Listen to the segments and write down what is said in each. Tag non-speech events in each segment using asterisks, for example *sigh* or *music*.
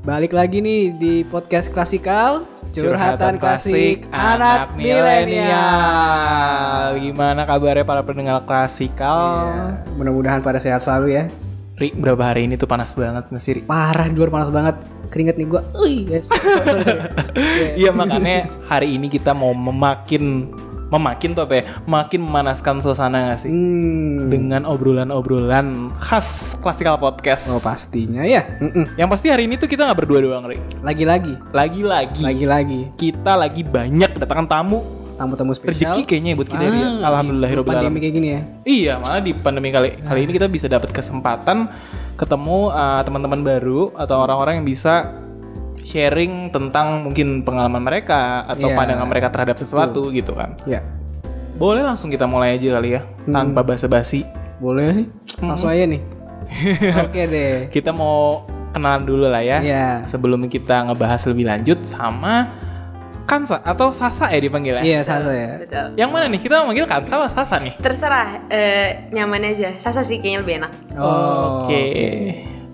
Balik lagi nih di podcast klasikal Curhatan klasik anak milenial. Gimana kabarnya para pendengar klasikal? Ya, Mudah-mudahan pada sehat selalu ya. Ri, berapa hari ini tuh panas banget nggak sih, Ri? Parah di luar panas banget. Keringet nih gua. Ya. *laughs* Iya makanya hari ini kita mau memakin memakin tuh apa ya? Makin memanaskan suasana gak sih? Hmm. Dengan obrolan-obrolan khas klasikal podcast. Oh pastinya ya. Mm-mm. Yang pasti hari ini tuh kita nggak berdua doang, Ri. Lagi-lagi. Lagi-lagi Lagi-lagi. kita lagi banyak kedatangan tamu Tamu-tamu spesial. rezeki kayaknya buat kita Ri. Ah, Alhamdulillahirobbil Pandemi alamin. kayak gini ya. Iya, malah di pandemi kali kali ini kita bisa dapat kesempatan ketemu uh, teman-teman baru atau orang-orang yang bisa sharing tentang mungkin pengalaman mereka atau Iya. pandangan mereka terhadap sesuatu gitu kan. Ya. Boleh langsung kita mulai aja kali ya, tanpa basa-basi. Boleh nih. Langsung aja nih. *laughs* Oke deh. Kita mau kenalan dulu lah ya. Iya. Sebelum kita ngebahas lebih lanjut sama Kansa atau Sasa ya dipanggil ya. Iya, Sasa ya. Betul. Yang mana nih? Kita mau manggil Kansa atau Sasa nih? Terserah, eh, nyaman aja. Sasa sih kayaknya lebih enak. Oh, Oke.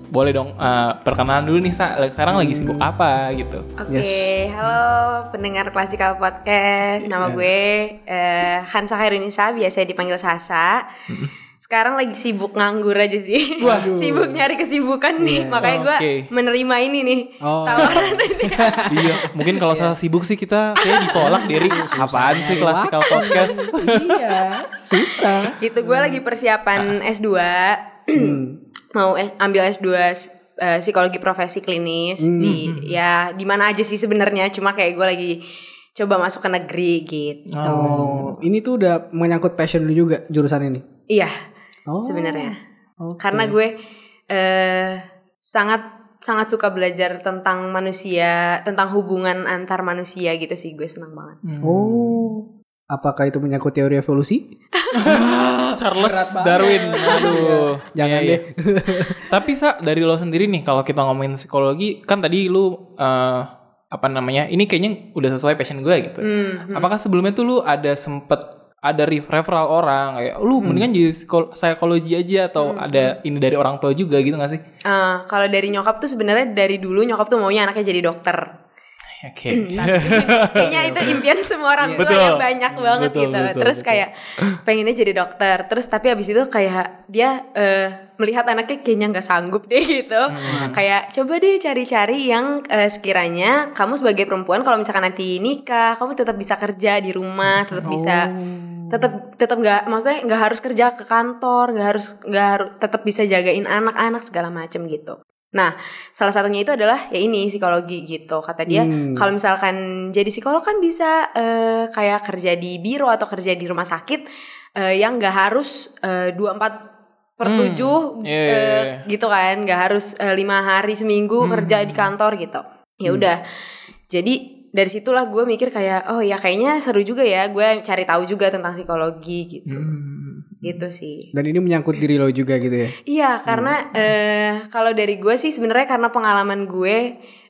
Boleh dong uh, perkenalan dulu nih Sa. Sekarang lagi sibuk apa gitu. Oke, Yes. halo pendengar Klasikal Podcast. Nama gue eh, Hansa Khairunisa, biasa dipanggil Sasa. Sekarang lagi sibuk nganggur aja sih. Waduh. *laughs* sibuk nyari kesibukan nih, makanya gue Oke. menerima ini nih Oh. tawaran ini. *laughs* iya, mungkin kalau saya sibuk sih kita kayak ditolak diri. Apaan sih klasikal podcast? iya. Susah. gitu gue lagi persiapan S2 mau S- ambil S2 eh, psikologi profesi klinis di ya di mana aja sih sebenarnya cuma kayak gue lagi coba masuk ke negeri gitu Oh, ini tuh udah menyangkut passion lu juga jurusan ini. iya Oh. sebenarnya Oke. karena gue eh sangat sangat suka belajar tentang manusia tentang hubungan antar manusia gitu sih gue senang banget Oh. Apakah itu menyangkut teori evolusi? *laughs* Charles Darwin. Aduh, Jangan Iya, iya. deh. *laughs* Tapi Sa, dari lo sendiri nih kalau kita ngomongin psikologi, kan tadi lu eh, apa namanya? Ini kayaknya udah sesuai passion gue gitu. Hmm, Apakah sebelumnya tuh lu ada sempet ada ref- referral orang kayak lu mendingan jadi psikol- psikologi aja atau ada ini dari orang tua juga gitu gak sih? eh, kalau dari nyokap tuh sebenarnya dari dulu nyokap tuh maunya anaknya jadi dokter *laughs* Oke. Kayaknya itu impian semua orang tua Betul. yang banyak banget Betul, gitu. betul, Terus betul. kayak pengennya jadi dokter. Terus tapi abis itu kayak dia eh, melihat anaknya kayaknya nggak sanggup deh gitu. Hmm. Kayak coba deh cari-cari yang eh, sekiranya kamu sebagai perempuan kalau misalkan nanti nikah, kamu tetap bisa kerja di rumah, tetap bisa Oh. tetap tetap nggak maksudnya nggak harus kerja ke kantor, nggak harus nggak harus tetap bisa jagain anak-anak segala macem gitu. Nah, salah satunya itu adalah ya ini psikologi gitu. Kata dia, Hmm. kalau misalkan jadi psikolog kan bisa eh, kayak kerja di biro atau kerja di rumah sakit eh, yang nggak harus eh, 24 per Hmm. 7 Iya, iya, iya. gitu kan, nggak harus lima hari seminggu kerja di kantor gitu. Ya udah. Jadi dari situlah gue mikir kayak oh ya kayaknya seru juga ya gue cari tahu juga tentang psikologi gitu. Gitu sih. Dan ini menyangkut diri lo juga gitu ya. Iya, karena eh kalau dari gue sih sebenarnya karena pengalaman gue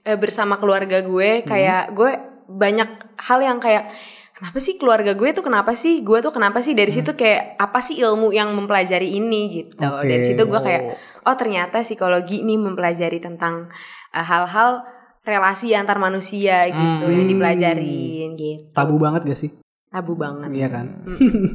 eh, bersama keluarga gue kayak gue banyak hal yang kayak kenapa sih keluarga gue tuh kenapa sih gue tuh kenapa sih dari situ kayak apa sih ilmu yang mempelajari ini gitu. Oke. Dari situ gue kayak oh ternyata psikologi ini mempelajari tentang eh, hal-hal relasi antar manusia gitu yang dipelajarin gitu. Tabu banget gak sih? Tabu banget. Iya kan?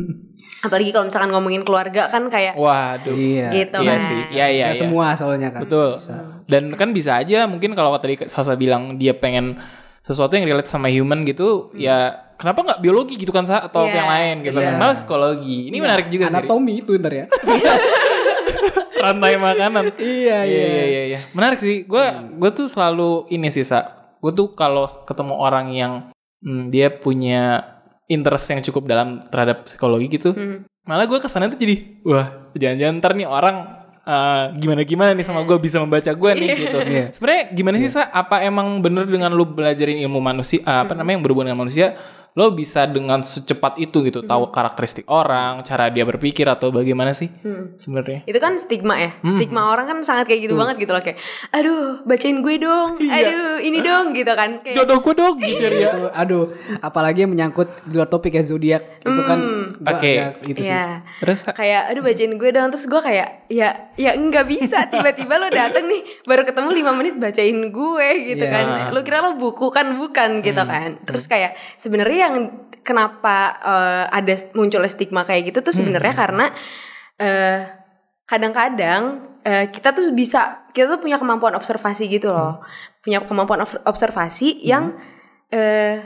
*laughs* Apalagi kalau misalkan ngomongin keluarga kan kayak Waduh. Iya. gitu Iya kan. sih. Iya iya iya. semua soalnya kan. Betul. Dan kan bisa aja mungkin kalau tadi Sasa bilang dia pengen sesuatu yang relate sama human gitu, ya kenapa nggak biologi gitu kan Sa atau Iya. yang lain gitu kan? Iya. Malah psikologi. Ini menarik juga sih. Ri. Anatomi itu ntar ya. *laughs* Rantai makanan. iya, Iya iya. iya iya iya. Menarik sih. Gue gue tuh selalu ini sih Sa. Gue tuh kalau ketemu orang yang hmm, dia punya interest yang cukup dalam terhadap psikologi gitu, Hmm. malah gue ke sana tuh jadi wah jangan-jangan ntar nih orang gimana gimana nih sama gue bisa membaca gue nih gitu. Iya. Sebenarnya gimana sih sa? Apa emang bener dengan lu belajarin ilmu manusia ah, apa namanya yang berhubungan dengan manusia, lo bisa dengan secepat itu gitu tahu karakteristik orang, cara dia berpikir atau bagaimana sih sebenarnya? Itu kan stigma ya. Hmm. Stigma orang kan sangat kayak gitu banget gitu loh kayak aduh, bacain gue dong. Iya. Aduh, ini dong gitu kan. Kayak Jodoh gue dong gitu ya. Itu, aduh, apalagi yang menyangkut di luar topik ya zodiak itu kan gua Oke. agak gitu sih. Iya. Terus kayak aduh bacain gue dong terus gue kayak ya ya nggak bisa tiba-tiba lo dateng nih baru ketemu lima menit bacain gue gitu Iya. kan lo kira lo buku kan bukan gitu kan terus kayak sebenarnya yang kenapa eh, ada muncul stigma kayak gitu tuh sebenarnya karena eh, kadang-kadang eh, kita tuh bisa kita tuh punya kemampuan observasi gitu loh. Punya kemampuan ob- observasi yang eh,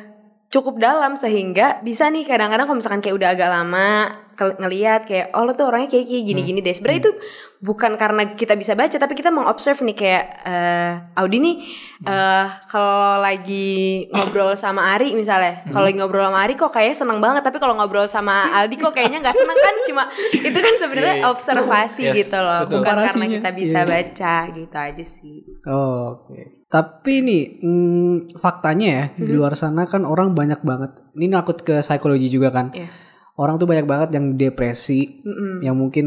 cukup dalam sehingga bisa nih kadang-kadang kalau misalkan kayak udah agak lama ngelihat kayak oh lo tuh orangnya kayak kayak gini-gini deh sebenarnya itu bukan karena kita bisa baca tapi kita mengobserve nih kayak eh Audi nih eh kalau lagi ngobrol sama Ari misalnya kalau lagi ngobrol sama Ari kok kayaknya seneng banget tapi kalau ngobrol sama Aldi kok kayaknya nggak seneng kan cuma itu kan sebenarnya Iya, iya. observasi Yes, gitu loh betul. bukan karena Komparasinya. kita bisa Iya. baca gitu aja sih Oh, Oke. Tapi nih hmm, faktanya ya di luar sana kan orang banyak banget. Ini nakut ke psikologi juga kan. Iya. Orang tuh banyak banget yang depresi, Mm-mm. yang mungkin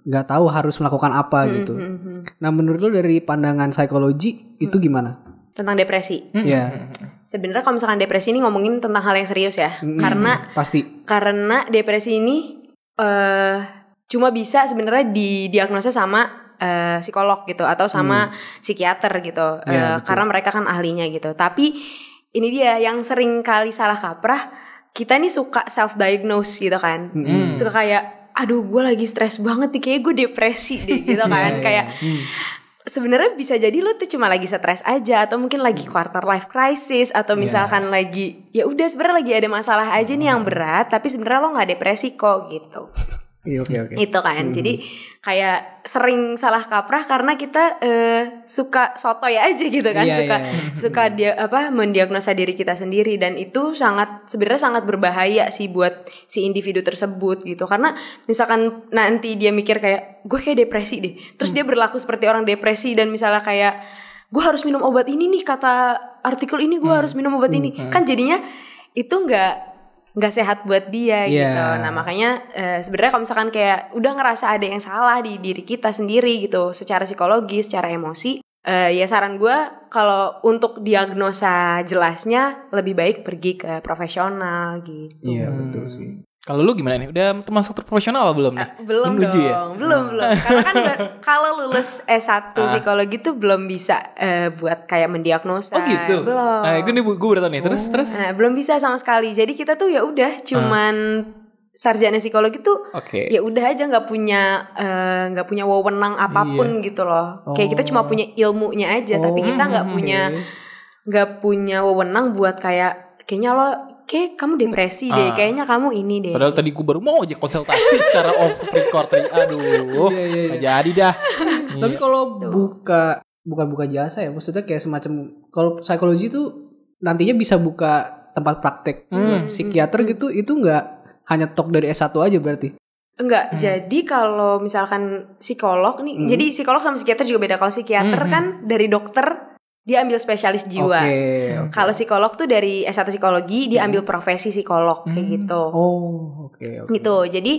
nggak tahu harus melakukan apa gitu. Mhm. Nah menurut lo dari pandangan psikologi itu gimana? tentang depresi Ya, sebenarnya kalau misalkan depresi ini ngomongin tentang hal yang serius ya karena pasti. karena depresi ini eh cuma bisa sebenarnya didiagnosa sama eh, psikolog gitu atau sama psikiater gitu Eh, Iya, betul. karena mereka kan ahlinya gitu tapi ini dia yang sering kali salah kaprah kita nih suka self diagnose gitu kan Mm-mm. suka kayak aduh gue lagi stres banget nih kayak gue depresi deh *laughs* gitu kan Iya, kayak sebenarnya bisa jadi lu tuh cuma lagi stres aja atau mungkin lagi Hmm. quarter life crisis atau Iya. misalkan lagi ya udah sebenarnya lagi ada masalah aja nih yang berat tapi sebenarnya lo nggak depresi kok gitu Iya, oke oke. itu kan. Jadi kayak sering salah kaprah karena kita eh, suka sotoy aja gitu kan. Iya, suka iya. suka dia apa mendiagnosa diri kita sendiri. Dan itu sangat sebenarnya sangat berbahaya sih buat si individu tersebut gitu. Karena misalkan nanti dia mikir kayak gue kayak depresi deh. Terus dia berlaku seperti orang depresi dan misalnya kayak gue harus minum obat ini nih kata artikel ini gue harus minum obat ini. kan jadinya itu nggak nggak sehat buat dia Iya. gitu nah makanya eh, sebenarnya kalau misalkan kayak udah ngerasa ada yang salah di diri kita sendiri gitu secara psikologis secara emosi eh, ya saran gue kalau untuk diagnosa jelasnya lebih baik pergi ke profesional gitu Iya, betul sih. Kalau lu gimana nih? Udah termasuk terprofesional belum nih? belum Menuju dong ya? belum belum karena kan *laughs* kalau lulus S1 Ah. psikologi tuh belum bisa eh, buat kayak mendiagnosa Oh gitu. belum Nah, gue nih gue tau nih. Terus terus. Nah, belum bisa sama sekali jadi kita tuh ya udah cuman sarjana psikologi tuh Oke. ya udah aja nggak punya nggak punya wewenang apa pun gitu loh kayak kita cuma punya ilmunya aja tapi kita nggak punya nggak punya wewenang buat kayak kayaknya lo kayak kamu depresi deh Ah. kayaknya kamu ini deh Padahal tadi gue baru mau aja konsultasi secara off record. Aduh, Iya, iya, iya. jadi dah. *laughs* Tapi kalau buka bukan buka jasa ya, maksudnya kayak semacam kalau psikologi itu nantinya bisa buka tempat praktek psikiater gitu itu nggak hanya tok dari S1 aja berarti. Enggak, jadi kalau misalkan psikolog nih, jadi psikolog sama psikiater juga beda. Kalau psikiater kan dari dokter dia ambil spesialis jiwa. Oke. oke. Kalau psikolog tuh dari S1 psikologi dia ambil profesi psikolog kayak gitu. Oh, oke oke. Gitu. Jadi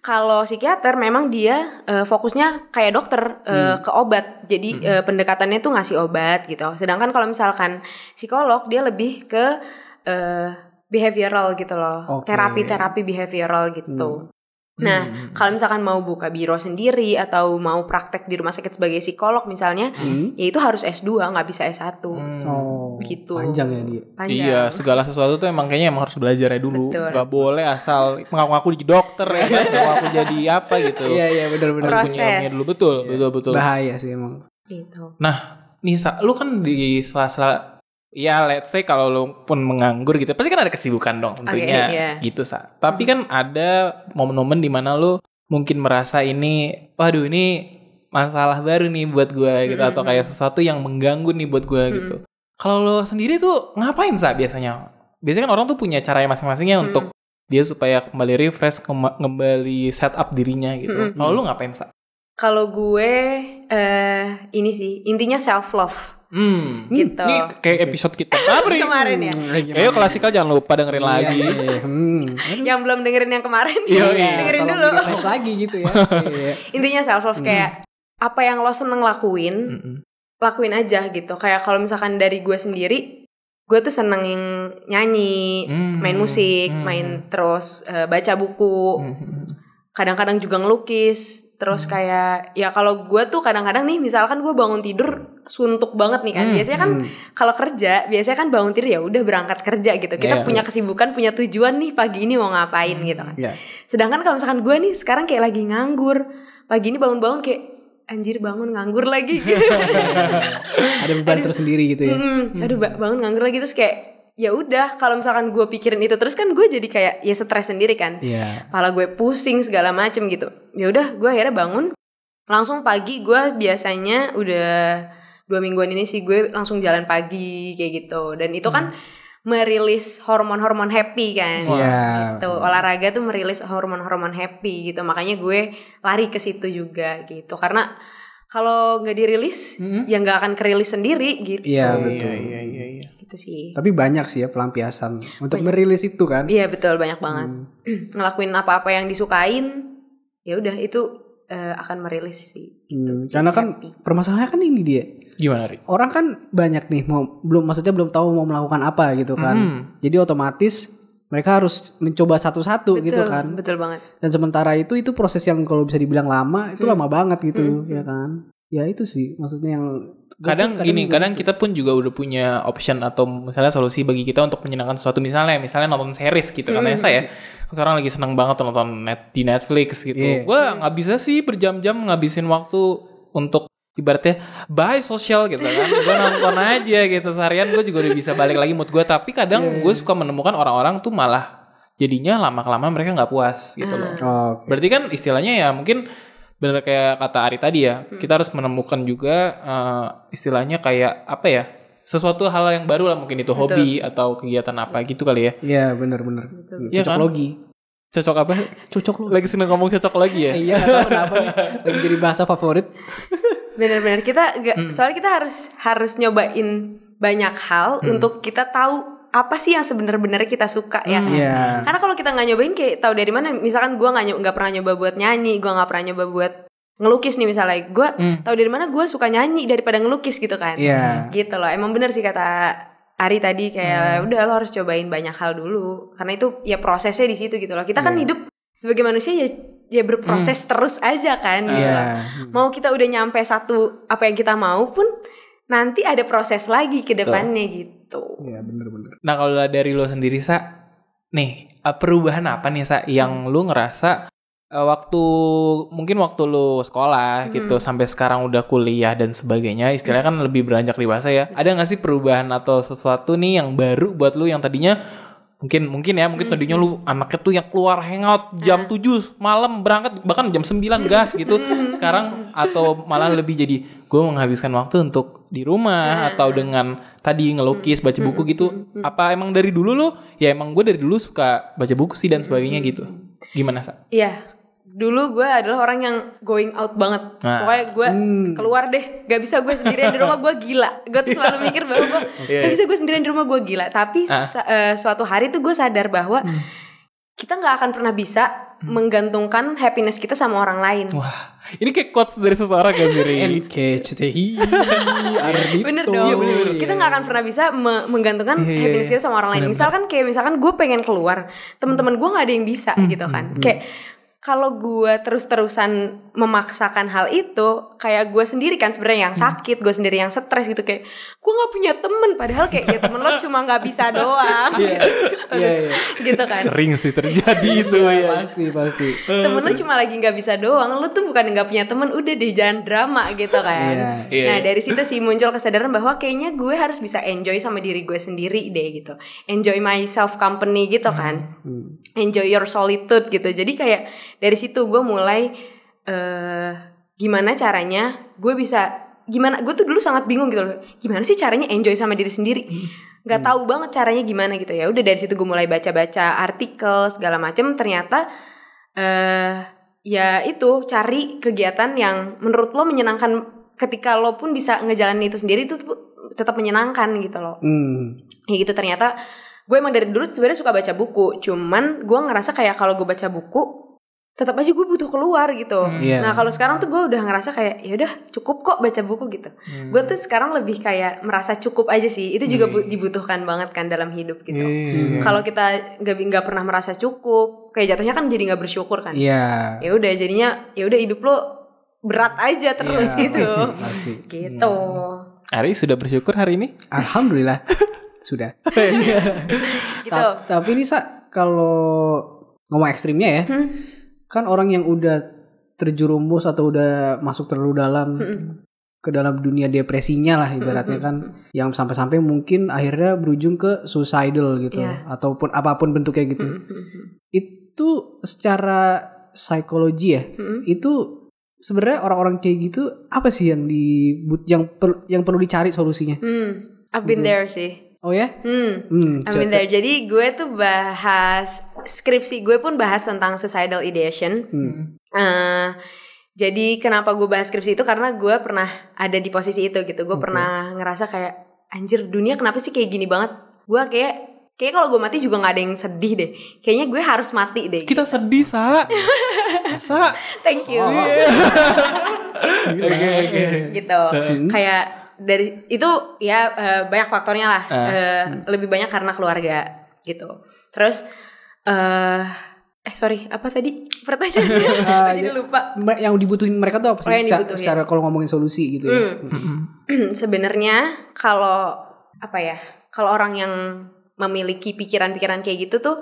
kalau psikiater memang dia eh, fokusnya kayak dokter eh, ke obat. Jadi eh, pendekatannya tuh ngasih obat gitu. Sedangkan kalau misalkan psikolog dia lebih ke eh, behavioral gitu loh. Terapi-terapi behavioral gitu. Nah, kalau misalkan mau buka biro sendiri atau mau praktek di rumah sakit sebagai psikolog misalnya, Hmm. ya itu harus S2, nggak bisa S1. Oh, Gitu. Panjang ya dia. Panjang. Iya, segala sesuatu tuh emang kayaknya emang harus belajar ya dulu. Betul. Gak boleh asal mengaku-ngaku jadi dokter ya *laughs* mengaku jadi apa gitu. Iya iya benar-benar. Proses. dulu betul, betul betul. Bahaya sih emang. Gitu. Nah, nih Sa, lu kan di sela-sela ya let's say kalau lu pun menganggur gitu, pasti kan ada kesibukan dong tentunya Oke, iya. gitu Sa. Tapi kan ada momen-momen di mana lu mungkin merasa ini waduh ini masalah baru nih buat gua gitu atau kayak sesuatu yang mengganggu nih buat gua gitu. Kalau lo sendiri tuh ngapain Sa biasanya? Biasanya kan orang tuh punya caranya masing-masingnya untuk dia supaya kembali refresh, kembali set up dirinya gitu. Kalau lu ngapain Sa? Kalau gue eh ini sih intinya self love. Hmm. Gitu. Ini kayak episode kita *laughs* kemarin. Kemarin ya. Ayo klasikal jangan lupa dengerin lagi. Iya, iya. Hmm. Yang belum dengerin yang kemarin, Iya, iya. dengerin dulu. *laughs* lagi gitu ya. Iya. Intinya self love kayak apa yang lo seneng lakuin, Mm-mm. lakuin aja gitu. Kayak kalau misalkan dari gue sendiri, gue tuh seneng yang nyanyi, Hmm. main musik, Hmm. main terus eh, baca buku, kadang-kadang juga ngelukis. Terus kayak ya kalau gue tuh kadang-kadang nih misalkan gue bangun tidur suntuk banget nih kan. Hmm, Biasanya kan kalau kerja, biasanya kan bangun tidur ya udah berangkat kerja gitu. Kita Iya. punya kesibukan, punya tujuan nih pagi ini mau ngapain gitu kan. Iya. Sedangkan kalau misalkan gue nih sekarang kayak lagi nganggur, pagi ini bangun-bangun kayak anjir bangun nganggur lagi. *laughs* Ada beban tersendiri gitu ya. Mm, aduh ba- bangun nganggur lagi terus kayak ya udah kalau misalkan gue pikirin itu terus kan gue jadi kayak ya stres sendiri kan. Iya. Kepala gue pusing segala macem gitu. Ya udah gue akhirnya bangun langsung pagi gue biasanya udah dua mingguan ini sih gue langsung jalan pagi kayak gitu dan itu kan merilis hormon-hormon happy kan Iya. gitu olahraga tuh merilis hormon-hormon happy gitu makanya gue lari ke situ juga gitu karena kalau nggak dirilis Mm-mm. ya nggak akan kerilis sendiri gitu Iya, betul. Iya, iya, iya. Gitu sih Tapi banyak sih ya pelampiasan untuk merilis itu kan. iya betul banyak banget Hmm. *clears throat* ngelakuin apa-apa yang disukain ya udah itu eh, akan merilis sih Hmm, Karena kan happy. permasalahannya kan ini dia. Gimana, Ri? Orang kan banyak nih mau belum maksudnya belum tahu mau melakukan apa gitu kan. Hmm. Jadi otomatis mereka harus mencoba satu-satu gitu kan. betul banget Dan sementara itu itu proses yang kalau bisa dibilang lama itu Hmm. lama banget gitu Hmm. ya kan. Ya itu sih. Maksudnya yang kadang gini kadang kita pun juga udah punya option atau misalnya solusi bagi kita untuk menyenangkan sesuatu. Misalnya misalnya nonton series gitu kan Hmm. ya. Saya seorang lagi seneng banget nonton net di Netflix gitu. Iya. gue nggak bisa sih berjam-jam ngabisin waktu untuk ibaratnya bye sosial gitu kan. *laughs* Gue nonton aja gitu. Seharian gue juga udah bisa balik lagi mood gue tapi Iya, kadang gue suka menemukan orang-orang tuh malah jadinya lama kelamaan mereka nggak puas gitu loh. Oh, oke. Berarti kan istilahnya ya mungkin bener kayak kata Ari tadi ya, Hmm. kita harus menemukan juga eh, istilahnya kayak apa ya? Sesuatu hal yang baru lah mungkin itu hobi atau kegiatan apa gitu kali ya. Iya benar-benar. Iya Cocok kan? logi. Cocok apa? *laughs* Cocok logi. Lagi seneng ngomong cocok lagi ya? Iya tahu kenapa nih. Lagi jadi bahasa favorit. *laughs* benar-benar kita nggak Hmm. soalnya kita harus harus nyobain banyak hal Hmm. untuk kita tahu apa sih yang sebenarnya kita suka ya Hmm. Iya. karena kalau kita nggak nyobain kayak tahu dari mana misalkan gue nggak nggak pernah nyoba buat nyanyi gue nggak pernah nyoba buat ngelukis nih misalnya gue Hmm. tahu dari mana gue suka nyanyi daripada ngelukis gitu kan Iya. gitu loh emang bener sih kata Ari tadi kayak Hmm. udah lo harus cobain banyak hal dulu karena itu ya prosesnya di situ gitu loh kita Iya. kan hidup sebagai manusia ya ya berproses terus aja kan gitu. Iya. mau kita udah nyampe satu apa yang kita mau pun nanti ada proses lagi ke depannya gitu Iya benar-benar. Nah kalau dari lo sendiri sa, nih eh, perubahan apa nih sa yang lo ngerasa eh, waktu mungkin waktu lo sekolah gitu sampai sekarang udah kuliah dan sebagainya istilahnya kan lebih beranjak dewasa ya. Ada nggak sih perubahan atau sesuatu nih yang baru buat lo yang tadinya mungkin mungkin ya mungkin tadinya lu anaknya tuh yang keluar hangout jam 7 malam berangkat bahkan jam 9 gas gitu. Sekarang atau malah lebih jadi gue menghabiskan waktu untuk di rumah atau dengan tadi ngelukis baca buku gitu. Apa emang dari dulu lu? Ya emang gue dari dulu suka baca buku sih dan sebagainya gitu. Gimana sa? Iya dulu gue adalah orang yang going out banget Nah. pokoknya gue keluar deh gak bisa gue sendirian di rumah gue gila gue tuh selalu mikir bahwa gue *laughs* Iya, gak iya. bisa gue sendirian di rumah gue gila tapi Ah. eh, suatu hari tuh gue sadar bahwa kita nggak akan pernah bisa menggantungkan happiness kita sama orang lain wah ini kayak quotes dari seseorang kan sih? *laughs* NKCTI Ardito. Bener dong. Iya, bener. Kita nggak akan pernah bisa me- menggantungkan Iya, iya, happiness iya. kita sama orang lain. Misalkan kayak misalkan gue pengen keluar, teman-teman gue nggak ada yang bisa Hmm, gitu kan. Kayak kalau gue terus-terusan memaksakan hal itu, kayak gue sendiri kan sebenarnya yang Hmm. sakit, gue sendiri yang stres gitu kayak gue nggak punya temen, padahal kayak ya temen lo *laughs* cuma nggak bisa doang, Iya. Iya, iya. gitu kan. sering sih terjadi itu ya Pasti, pasti. temen lu cuma lagi nggak bisa doang lu tuh bukan nggak punya temen udah deh jangan drama gitu kan Iya. Iya. nah dari situ sih muncul kesadaran bahwa kayaknya gue harus bisa enjoy sama diri gue sendiri deh gitu enjoy my self company gitu kan Hmm. enjoy your solitude gitu jadi kayak dari situ gue mulai eh gimana caranya gue bisa gimana gue tuh dulu sangat bingung gitu loh. Gimana sih caranya enjoy sama diri sendiri? Nggak tahu banget caranya gimana gitu ya. Udah dari situ gue mulai baca-baca artikel segala macem. Ternyata eh ya itu cari kegiatan yang menurut lo menyenangkan. Ketika lo pun bisa ngejalanin itu sendiri itu tetap menyenangkan gitu loh. Hmm. kayak gitu ternyata gue emang dari dulu sebenarnya suka baca buku. Cuman gue ngerasa kayak kalau gue baca buku tetap aja gue butuh keluar gitu Iya. nah kalau sekarang tuh gue udah ngerasa kayak ya udah cukup kok baca buku gitu Hmm. gue tuh sekarang lebih kayak merasa cukup aja sih itu juga bu- dibutuhkan banget kan dalam hidup gitu Iya. kalau kita nggak nggak pernah merasa cukup kayak jatuhnya kan jadi nggak bersyukur kan Iya. ya udah jadinya ya udah hidup lo berat aja terus Iya, gitu *laughs* pasti. gitu Ari sudah bersyukur hari ini? Alhamdulillah *laughs* sudah. gitu Ta- tapi ini sa kalau ngomong ekstrimnya ya, Hmm. Kan orang yang udah terjerumus atau udah masuk terlalu dalam Mm-mm. ke dalam dunia depresinya lah ibaratnya kan, yang sampai-sampai mungkin akhirnya berujung ke suicidal gitu, Iya. ataupun apa pun bentuknya gitu. Itu secara psikologi ya, itu sebenarnya orang-orang kayak gitu apa sih yang di yang per- yang perlu dicari solusinya? Hmm, I've been there sih. Oh ya? Hmm, Hmm, coba- there. Jadi gue tuh bahas skripsi gue pun bahas tentang suicidal ideation. Hmm. Eh, jadi kenapa gue bahas skripsi itu karena gue pernah ada di posisi itu gitu. Gue Oke. pernah ngerasa kayak anjir dunia kenapa sih kayak gini banget? Gue kayak kayak kalau gue mati juga nggak ada yang sedih deh. Kayaknya gue harus mati deh. Kita sedih, Sa. Sa. *laughs* Thank you. Oh. *laughs* gitu. Hmm. Kayak dari itu ya eh, banyak faktornya lah. Ah. Eh, lebih banyak karena keluarga gitu. Terus eh eh sorry apa tadi pertanyaannya? *laughs* Ah, Jadi lupa. Yang dibutuhin mereka tuh apa sih? Oh, yang Secara- secara kalau ngomongin solusi gitu ya. Hmm. *clears throat* Sebenarnya kalau apa ya? Kalau orang yang memiliki pikiran-pikiran kayak gitu tuh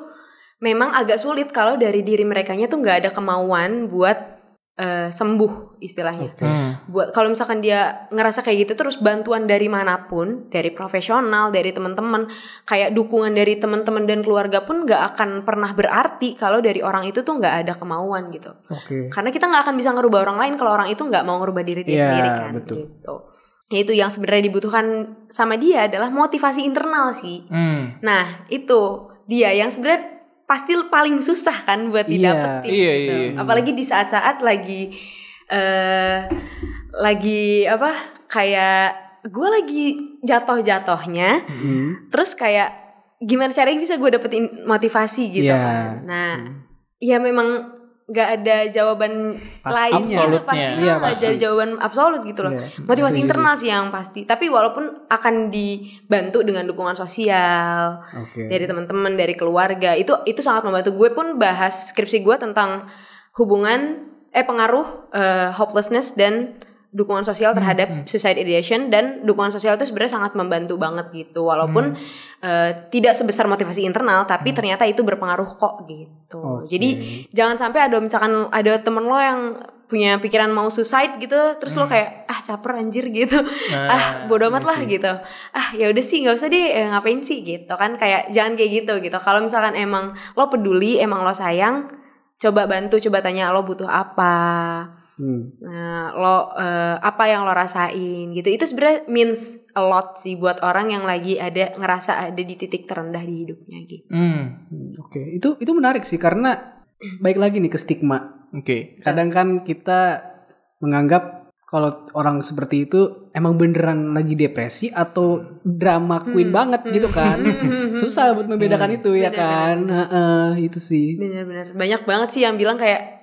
memang agak sulit kalau dari diri merekanya tuh nggak ada kemauan buat eh, sembuh istilahnya. Oke. Hmm. buat kalau misalkan dia ngerasa kayak gitu terus bantuan dari mana pun dari profesional dari teman-teman kayak dukungan dari teman-teman dan keluarga pun nggak akan pernah berarti kalau dari orang itu tuh nggak ada kemauan gitu Oke. karena kita nggak akan bisa ngerubah orang lain kalau orang itu nggak mau ngerubah diri dia Iya, sendiri kan betul. gitu Ya, itu yang sebenarnya dibutuhkan sama dia adalah motivasi internal sih Hmm. nah itu dia yang sebenarnya pasti paling susah kan buat Iya. didapetin Iya, gitu. iya. apalagi di saat-saat lagi eh lagi apa kayak gue lagi jatuh-jatuhnya Hmm. terus kayak gimana caranya bisa gue dapetin motivasi gitu Iya. kan nah ya memang nggak ada jawaban lain gitu absolutnya. pasti Iya, nggak ada pasti. jawaban absolut gitu loh Iya, motivasi setuju internal sih yang pasti tapi walaupun akan dibantu dengan dukungan sosial Oke. dari teman-teman dari keluarga itu itu sangat membantu gue pun bahas skripsi gue tentang hubungan eh pengaruh eh, hopelessness dan dukungan sosial terhadap suicide ideation dan dukungan sosial itu sebenarnya sangat membantu banget gitu. Walaupun eh, tidak sebesar motivasi internal tapi ternyata itu berpengaruh kok gitu. Oke. jadi jangan sampai ada misalkan ada temen lo yang punya pikiran mau suicide gitu terus lo kayak ah caper anjir gitu. Ah bodo amat lah gitu. Ah ya udah sih nggak usah deh eh, ngapain sih gitu kan. Kayak jangan kayak gitu gitu. Kalau misalkan emang lo peduli emang lo sayang coba bantu coba tanya lo butuh apa Hmm. nah lo eh, apa yang lo rasain gitu itu sebenarnya means a lot sih buat orang yang lagi ada ngerasa ada di titik terendah di hidupnya gitu Hmm. Hmm, Oke, itu itu menarik sih karena baik lagi nih ke stigma. Oke. Kadang kan kita menganggap kalau orang seperti itu emang beneran lagi depresi atau drama queen banget gitu kan. *laughs* *laughs* Susah buat membedakan itu ya kan. Heeh, itu sih. bener-bener banyak banget sih yang bilang kayak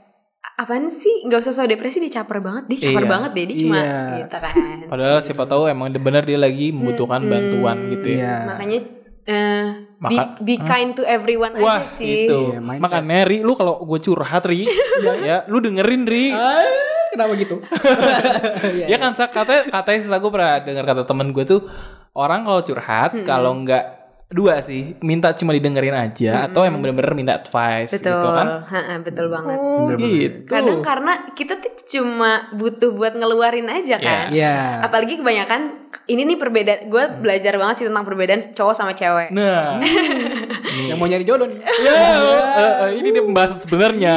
apaan sih nggak usah so depresi dia caper banget dia caper Iya. banget deh dia cuma Iya. gitu kan Padahal siapa tahu emang bener dia lagi membutuhkan bantuan gitu ya. Iya. makanya eh, be, Maka- be kind to everyone Wah aja sih itu Iya, mindset. Makanya Ri Lu kalau gue curhat Ri Ya lu dengerin Ri Ah, kenapa gitu? *laughs* Ya kan katanya katanya sih aku pernah dengar kata temen gue tuh Orang kalau curhat Kalau nggak Dua sih Minta cuma didengerin aja Atau emang bener-bener minta advice betul. gitu kan? Ha-ha, betul banget. Oh gitu kadang karena kita tuh cuma butuh buat ngeluarin aja kan. Iya. apalagi kebanyakan ini nih perbedaan gue belajar banget sih tentang perbedaan cowok sama cewek. Nah. *laughs* Yang mau nyari jodoh nih. Ya eh, eh, Ini dia pembahasan sebenarnya.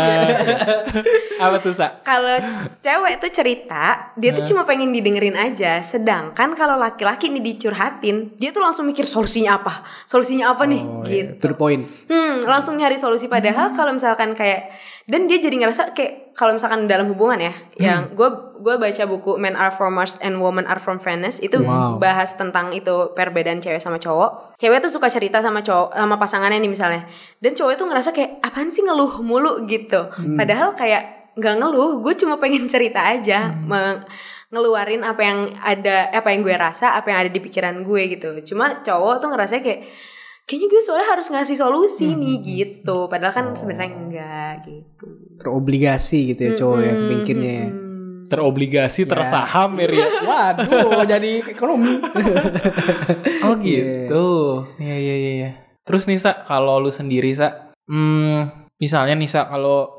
*laughs* Apa tuh Sa? kalau cewek tuh cerita dia tuh cuma pengen didengerin aja. Sedangkan kalau laki-laki ini dicurhatin dia tuh langsung mikir solusinya apa solusinya apa nih Oh, iya. gitu To the point. Hmm, langsung nyari solusi padahal kalau misalkan kayak dan dia jadi ngerasa kayak kalau misalkan dalam hubungan ya, yang gue gue baca buku Men Are From Mars and Women Are From Venus itu Wow. bahas tentang itu perbedaan cewek sama cowok. Cewek tuh suka cerita sama cowok sama pasangannya nih misalnya. Dan cowok itu ngerasa kayak apaan sih ngeluh mulu gitu. Padahal kayak nggak ngeluh, gue cuma pengen cerita aja, meng- ngeluarin apa yang ada apa yang gue rasa, apa yang ada di pikiran gue gitu. Cuma cowok tuh ngerasa kayak kayaknya gue soalnya harus ngasih solusi nih gitu. Padahal kan sebenarnya enggak gitu. Terobligasi gitu ya cowok ya Hmm, mikirnya ya. hmm. Terobligasi, tersaham ya. Ria. Waduh, *laughs* jadi ekonomi. *laughs* Oh gitu. Iya iya iya. iya. Terus Nisa, kalau lu sendiri Sa, hmm, misalnya Nisa kalau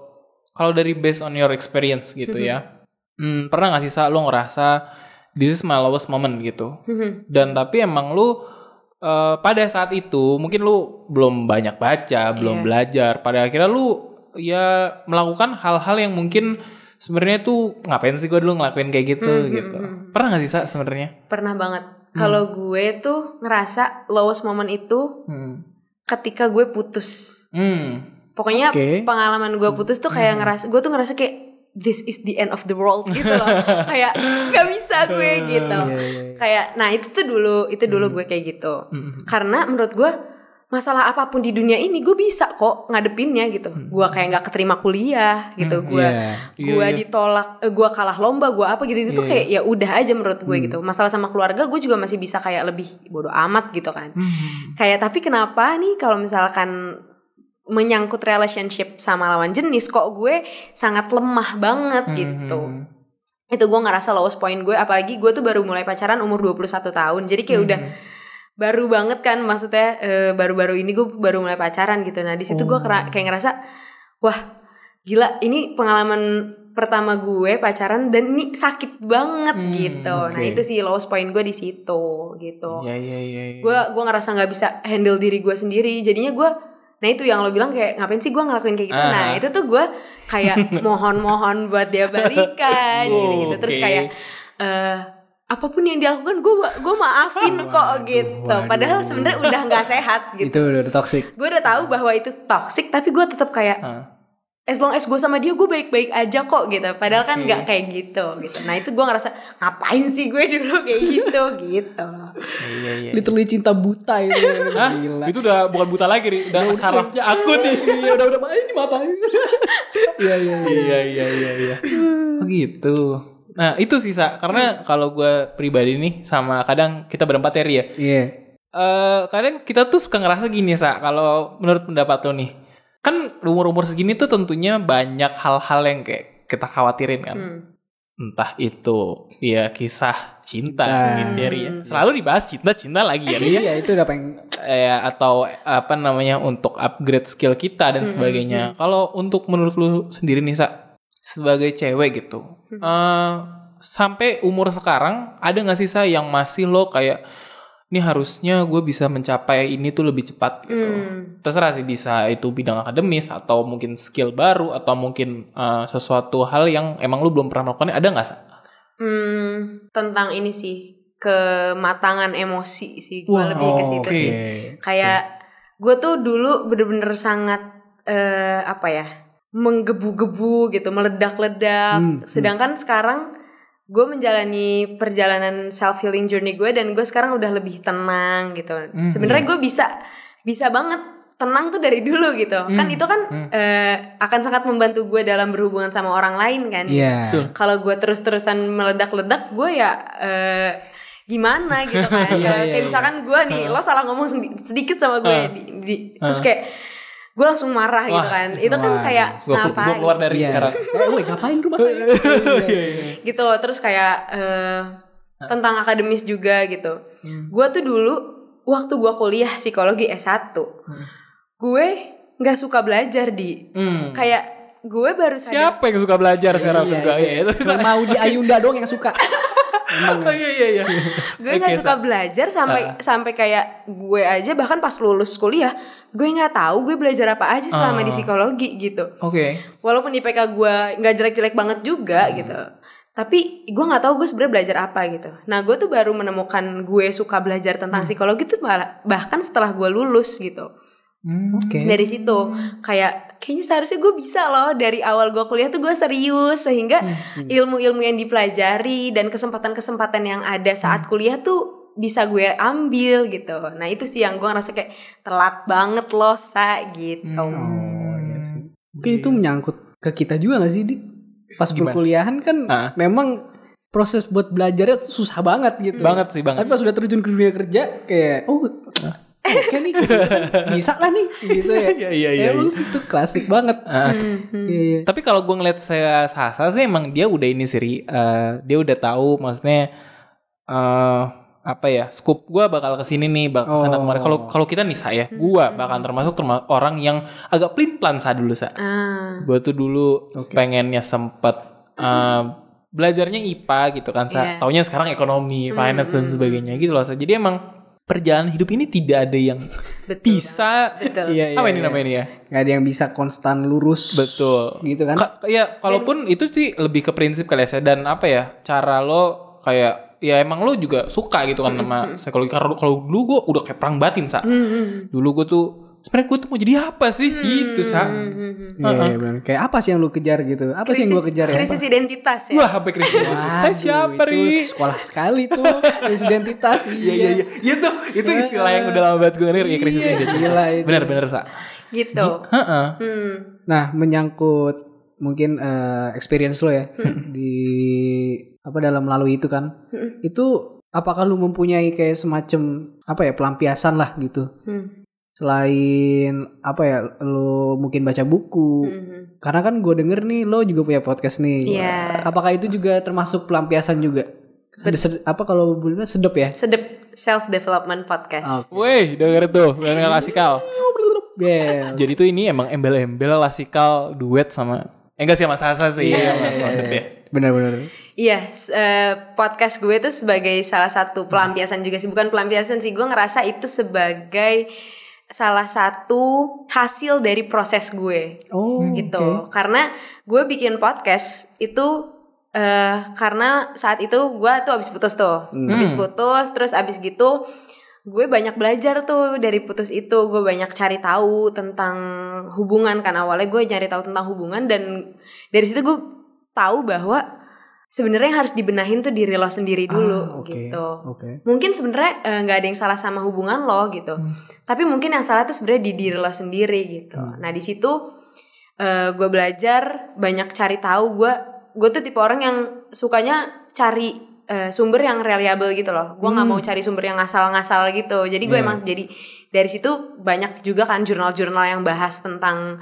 kalau dari based on your experience gitu ya, hmm, pernah nggak sih Sa, lu ngerasa this is my lowest moment gitu? Hmm, Dan tapi emang lu eh, pada saat itu mungkin lu belum banyak baca, belum Iya. belajar. Pada akhirnya lu ya melakukan hal-hal yang mungkin sebenarnya tuh ngapain sih gue dulu ngelakuin kayak gitu Hmm, hmm, gitu. hmm. Pernah gak sih Sa sebenarnya? Pernah banget. Kalau gue tuh ngerasa lowest moment itu Hmm. ketika gue putus. Hmm. Pokoknya Oke. pengalaman gue putus tuh kayak ngerasa gue tuh ngerasa kayak this is the end of the world gitu loh. *laughs* kayak nggak bisa gue gitu. Iya, iya, iya. Kayak nah itu tuh dulu itu dulu gue kayak gitu. Hmm. Karena menurut gue masalah apa pun di dunia ini gue bisa kok ngadepinnya gitu. Gue kayak nggak keterima kuliah gitu. Gue Iya. Iya, gue iya. ditolak, eh, gue kalah lomba, gue apa gitu itu Iya, kayak ya udah aja menurut gue gitu. Masalah sama keluarga gue juga masih bisa kayak lebih bodoh amat gitu kan. Hmm. Kayak tapi kenapa nih kalau misalkan menyangkut relationship sama lawan jenis kok gue sangat lemah banget gitu. Hmm. Itu gue ngerasa lowest point gue apalagi gue tuh baru mulai pacaran umur 21 tahun. Jadi kayak udah baru banget kan maksudnya eh, baru-baru ini gue baru mulai pacaran gitu. Nah, di situ gue kera- kayak ngerasa wah, gila ini pengalaman pertama gue pacaran dan ini sakit banget Hmm, gitu. Nah, oke. itu sih lowest point gue di situ gitu Iya iya iya. iya. gue gue ngerasa nggak bisa handle diri gue sendiri jadinya gue nah itu yang lo bilang kayak ngapain sih gue ngelakuin kayak gitu Ah. nah itu tuh gue kayak *laughs* mohon-mohon buat dia balikan Oh, gitu gitu terus oke. kayak eh apa pun yang dia lakukan gue gue maafin kok gitu waduh. padahal sebenarnya udah nggak sehat gitu Itu udah toxic. gue udah tahu bahwa itu toxic tapi gue tetap kayak Ah. As long as gue sama dia gue baik-baik aja kok gitu padahal kan nggak kayak gitu gitu nah itu gue ngerasa ngapain sih gue dulu kayak gitu gitu Iya iya. Literally cinta buta itu. Hah? Gila. Itu udah bukan buta lagi, Ri. udah sarafnya akut nih. *laughs* Iya udah udah ini mata. *laughs* Iya iya iya. iya iya iya iya. Oh gitu. Nah itu sih Sa, karena kalau gue pribadi nih sama kadang kita berempat ya ya. Iya. Eh kadang kita tuh suka ngerasa gini Sa, kalau menurut pendapat lo nih. Kan umur-umur segini tuh tentunya banyak hal-hal yang kayak kita khawatirin kan. Hmm. Entah itu ya kisah cinta Cinta. gitu ya ya. Selalu dibahas cinta-cinta lagi ya ya. Iya itu udah pengen eh, atau apa namanya untuk upgrade skill kita dan sebagainya. Kalau untuk menurut lu sendiri nih Sa, sebagai cewek gitu, eh, sampai umur sekarang ada nggak sih Sa yang masih lo kayak ini harusnya gue bisa mencapai ini tuh lebih cepat gitu. Hmm. Terserah sih bisa itu bidang akademis atau mungkin skill baru atau mungkin eh, sesuatu hal yang emang lu belum pernah melakukan ada nggak Sa? Hmm, tentang ini sih kematangan emosi sih gue Wah, lebih ke situ oke. sih kayak gue tuh dulu bener-bener sangat eh, apa ya menggebu-gebu gitu meledak-ledak Hmm, hmm. sedangkan sekarang gue menjalani perjalanan self healing journey gue dan gue sekarang udah lebih tenang gitu Hmm, sebenarnya gue bisa bisa banget tenang tuh dari dulu gitu kan Hmm, itu kan hmm. eh, akan sangat membantu gue dalam berhubungan sama orang lain kan Iya. Betul. kalau gue terus-terusan meledak-ledak gue ya eh, gimana gitu *laughs* kan Iya, Kayak- iya, kayak iya. misalkan gue nih lo salah ngomong sedikit sama gue Ah. di, di- terus Ah. kayak gue langsung marah gitu Wah. kan itu kan kayak Gue ngapain keluar dari Iya. sekarang. *laughs* Eh, ngapain rumah saya? *laughs* Iya. gitu terus kayak eh, tentang akademis juga gitu gue tuh dulu waktu gue kuliah psikologi S1 gue nggak suka belajar di Hmm. kayak gue baru sadar Siapa yang suka belajar sekarang Iya, juga? iya. Iya, mau di Ayunda doang yang suka. *laughs* Emang. Oh iya iya iya. *laughs* gue nggak Oke, suka Sa. belajar sampai sampai kayak gue aja bahkan pas lulus kuliah gue nggak tahu gue belajar apa aja selama Ah. di psikologi gitu Oke. walaupun IPK gue nggak jelek-jelek banget juga gitu tapi gue nggak tahu gue sebenarnya belajar apa gitu nah gue tuh baru menemukan gue suka belajar tentang psikologi tuh bahkan setelah gue lulus gitu Hmm. Oke. dari situ kayak kayaknya seharusnya gue bisa loh dari awal gue kuliah tuh gue serius sehingga ilmu-ilmu yang dipelajari dan kesempatan-kesempatan yang ada saat kuliah tuh bisa gue ambil gitu nah itu sih yang gue ngerasa kayak telat banget loh sa gitu Oh, iya sih. Mungkin itu menyangkut ke kita juga gak sih, Di? Pas Gimana? perkuliahan kan Ah. memang proses buat belajarnya tuh susah banget gitu. Banget sih, banget. Tapi pas sudah terjun ke dunia kerja kayak oh oke nih gitu kan. bisa lah nih *laughs* gitu ya. Iya, iya, iya, Emang itu klasik banget. Ah. Mhm. Iya, iya. Tapi kalau gue ngeliat saya Sasa sih emang dia udah ini sih, Ri. Eh, dia udah tahu maksudnya eh apa ya, scoop gue bakal ke sini nih, bakal ke sana Oh. kemarin. Kalau kalau kita nih saya, gue bakal termasuk termasuk orang yang agak pelin pelan sa dulu sa. ah Gue tuh dulu Oke. pengennya sempet eh, belajarnya IPA gitu kan sa. Iya. Taunya sekarang ekonomi, finance dan sebagainya gitu loh sa. Jadi emang perjalanan hidup ini tidak ada yang *laughs* betul bisa betul Iya, iya, apa ini iya. namanya ini ya? Nggak ada yang bisa konstan lurus. Betul. Gitu kan? Ka- ya kalaupun itu sih lebih ke prinsip kali ya dan apa ya cara lo kayak ya emang lo juga suka gitu kan sama psikologi karena kalau dulu gue udah kayak perang batin sa dulu gue tuh sebenarnya gue tuh mau jadi apa sih gitu sa Iya, iya, benar. Kayak apa sih yang lu kejar gitu? Apa sih yang gua kejar ya? krisis identitas ya wah sampai krisis saya siapa ri itu sekolah sekali tuh krisis identitas. *laughs* iya iya iya itu tuh itu istilah yang udah lama banget gue denger ya krisis identitas Gila itu. benar benar sa gitu Heeh. hmm. Nah, menyangkut mungkin eh, experience lo ya di apa dalam melalui itu kan. Itu apakah lu mempunyai kayak semacam apa ya pelampiasan lah gitu. Hmm. Selain apa ya lo mungkin baca buku. Mhm. Karena kan gue denger nih lo juga punya podcast nih. Iya. Apakah itu juga termasuk pelampiasan juga? Sed- sed- apa kalau boleh sedep ya? sedep self development podcast Wih, denger tuh, denger klasikal. Bel. Jadi tuh ini emang embel-embel klasikal duet sama eh enggak sih sama Sasa sih, Iya, sama iya, Sondep iya. ya. Benar-benar. Iya, eh, podcast gue itu sebagai salah satu pelampiasan juga sih. Bukan pelampiasan sih, gue ngerasa itu sebagai salah satu hasil dari proses gue Oh, gitu. oke. Karena gue bikin podcast itu eh karena saat itu gue tuh abis putus tuh, Hmm. abis putus, terus abis gitu gue banyak belajar tuh dari putus itu. Gue banyak cari tahu tentang hubungan kan awalnya gue nyari tahu tentang hubungan dan dari situ gue tahu bahwa sebenarnya harus dibenahin tuh diri lo sendiri dulu Ah, oke, gitu. Oke. Mungkin sebenarnya eh, nggak ada yang salah sama hubungan lo gitu. Hmm. Tapi mungkin yang salah tuh sebenarnya di diri lo sendiri gitu. Hmm. Nah, di situ eh, gue belajar banyak cari tahu gue gue tuh tipe orang yang sukanya cari eh, sumber yang reliable gitu loh. Gue nggak mau cari sumber yang ngasal-ngasal gitu. Jadi gue Hmm. Iya. emang jadi dari situ banyak juga kan jurnal-jurnal yang bahas tentang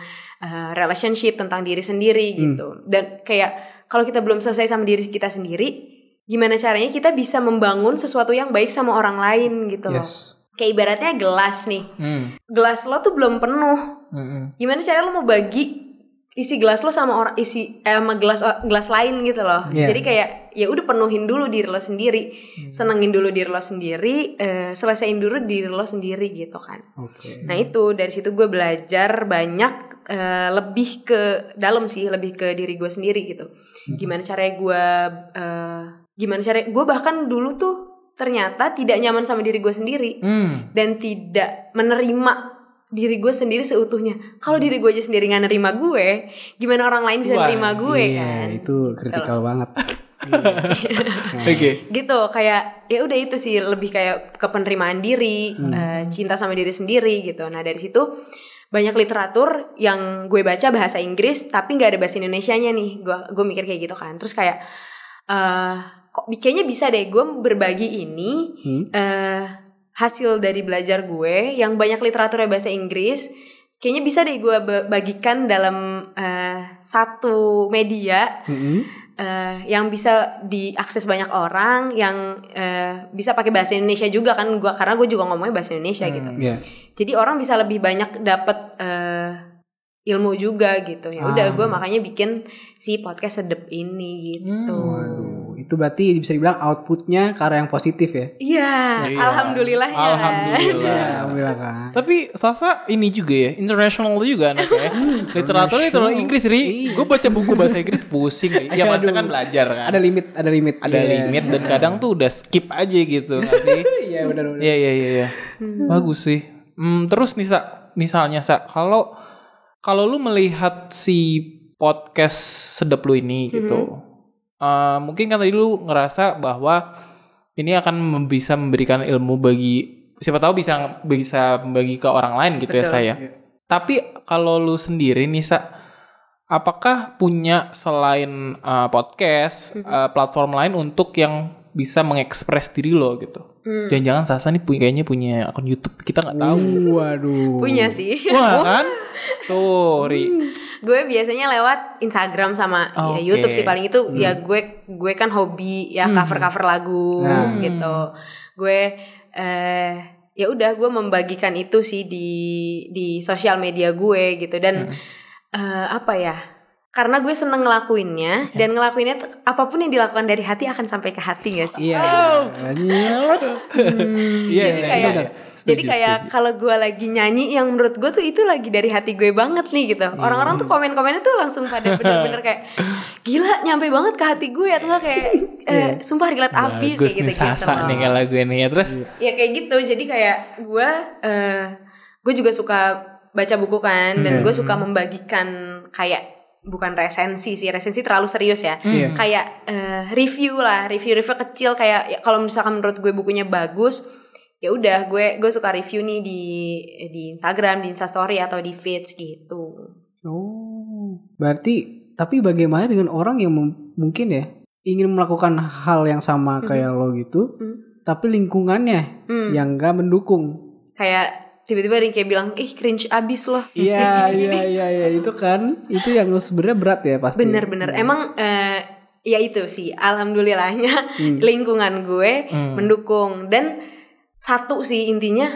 relationship, tentang diri sendiri Hmm. gitu. Dan kayak kalau kita belum selesai sama diri kita sendiri, gimana caranya kita bisa membangun sesuatu yang baik sama orang lain gitu loh. Yes. Kayak ibaratnya gelas nih. Hmm. Gelas lo tuh belum penuh. Mm-mm. Gimana cara lo mau bagi isi gelas lo sama orang isi eh, sama gelas gelas lain gitu loh. Iya. Jadi kayak ya udah penuhin dulu diri lo sendiri. Senengin dulu diri lo sendiri, eh, selesaiin dulu diri lo sendiri gitu kan. Oke. Nah itu dari situ gue belajar banyak eh, lebih ke dalam sih, lebih ke diri gue sendiri gitu. Gimana caranya gue, eh, gimana caranya gue bahkan dulu tuh ternyata tidak nyaman sama diri gue sendiri Hmm. dan tidak menerima diri gue sendiri seutuhnya. Kalau diri gue aja sendiri nggak nerima gue, gimana orang lain bisa Wah, nerima gue Iya, kan? itu kritikal banget. *laughs* Oke. gitu kayak ya udah itu sih lebih kayak ke penerimaan diri eh, cinta sama diri sendiri gitu nah dari situ banyak literatur yang gue baca bahasa Inggris tapi nggak ada bahasa Indonesianya nih gue gue mikir kayak gitu kan terus kayak eh kok kayaknya bisa deh gue berbagi ini Hmm? eh hasil dari belajar gue yang banyak literaturnya bahasa Inggris kayaknya bisa deh gue ba- bagikan dalam eh, satu media Mm-mm. eh, yang bisa diakses banyak orang yang eh, bisa pakai bahasa Indonesia juga kan gua karena gue juga ngomongnya bahasa Indonesia Hmm. gitu Iya. jadi orang bisa lebih banyak dapat eh, ilmu juga gitu ya udah Ah. gue makanya bikin si podcast sedep ini gitu itu berarti bisa dibilang outputnya ke arah yang positif ya. Iya, Iya. alhamdulillah ya. Alhamdulillah. Iya, alhamdulillah kan. Tapi Sasa ini juga ya, international juga anaknya. *laughs* Literatur literatur Inggris, Ri. Gue baca buku bahasa Inggris pusing. *laughs* Ya pasti kan belajar kan. Ada limit, ada limit. Ada Iya. limit dan kadang tuh udah skip aja gitu nggak sih? *laughs* Iya, benar benar. Iya iya iya iya. Bagus sih. Hmm, terus nih Sa, misalnya Sa, kalau kalau lu melihat si podcast sedap lu ini gitu. Eh, mungkin kan tadi lu ngerasa bahwa ini akan bisa memberikan ilmu bagi siapa tahu bisa bisa membagi ke orang lain gitu ya Betul. saya. Tapi kalau lu sendiri nih Sa, apakah punya selain uh, podcast uh, platform lain untuk yang bisa mengekspres diri lo gitu? Dan jangan Sasa nih punya kayaknya punya akun YouTube kita nggak tahu. Waduh. Punya sih. Wah kan? Tuh, Ri. gue biasanya lewat Instagram sama ya Oke. YouTube sih paling itu ya gue gue kan hobi ya cover cover lagu Nah. gitu gue eh ya udah gue membagikan itu sih di di sosial media gue gitu dan eh, apa ya karena gue seneng ngelakuinnya dan ngelakuinnya apa pun yang dilakukan dari hati akan sampai ke hati gak sih? Iya. Iya, jadi iya, kayak iya. jadi kayak kalau gue lagi nyanyi yang menurut gue tuh itu lagi dari hati gue banget nih gitu. Hmm. orang-orang tuh komen-komennya tuh langsung pada bener-bener kayak gila nyampe banget ke hati gue atau nggak kayak eh, sumpah relate abis kayak gitu nih Sasa nih kalau gue nih ya. Terus. ya kayak gitu. Jadi kayak gue eh gue juga suka baca buku kan dan gue suka membagikan kayak bukan resensi sih resensi terlalu serius ya Iya. kayak eh, review lah review-review kecil kayak ya, kalau misalkan menurut gue bukunya bagus ya udah gue gue suka review nih di di Instagram di Instastory atau di feeds gitu Oh. Berarti tapi bagaimana dengan orang yang mungkin ya ingin melakukan hal yang sama kayak lo gitu, Hmm. tapi lingkungannya Hmm. yang gak mendukung. kayak tiba-tiba ada yang kayak bilang ih cringe abis loh Iya, *laughs* iya, iya, iya, itu kan itu yang sebenarnya berat ya pasti. bener-bener emang eh, ya itu sih. Alhamdulillahnya Hmm. *laughs* lingkungan gue Hmm. mendukung. Dan satu sih intinya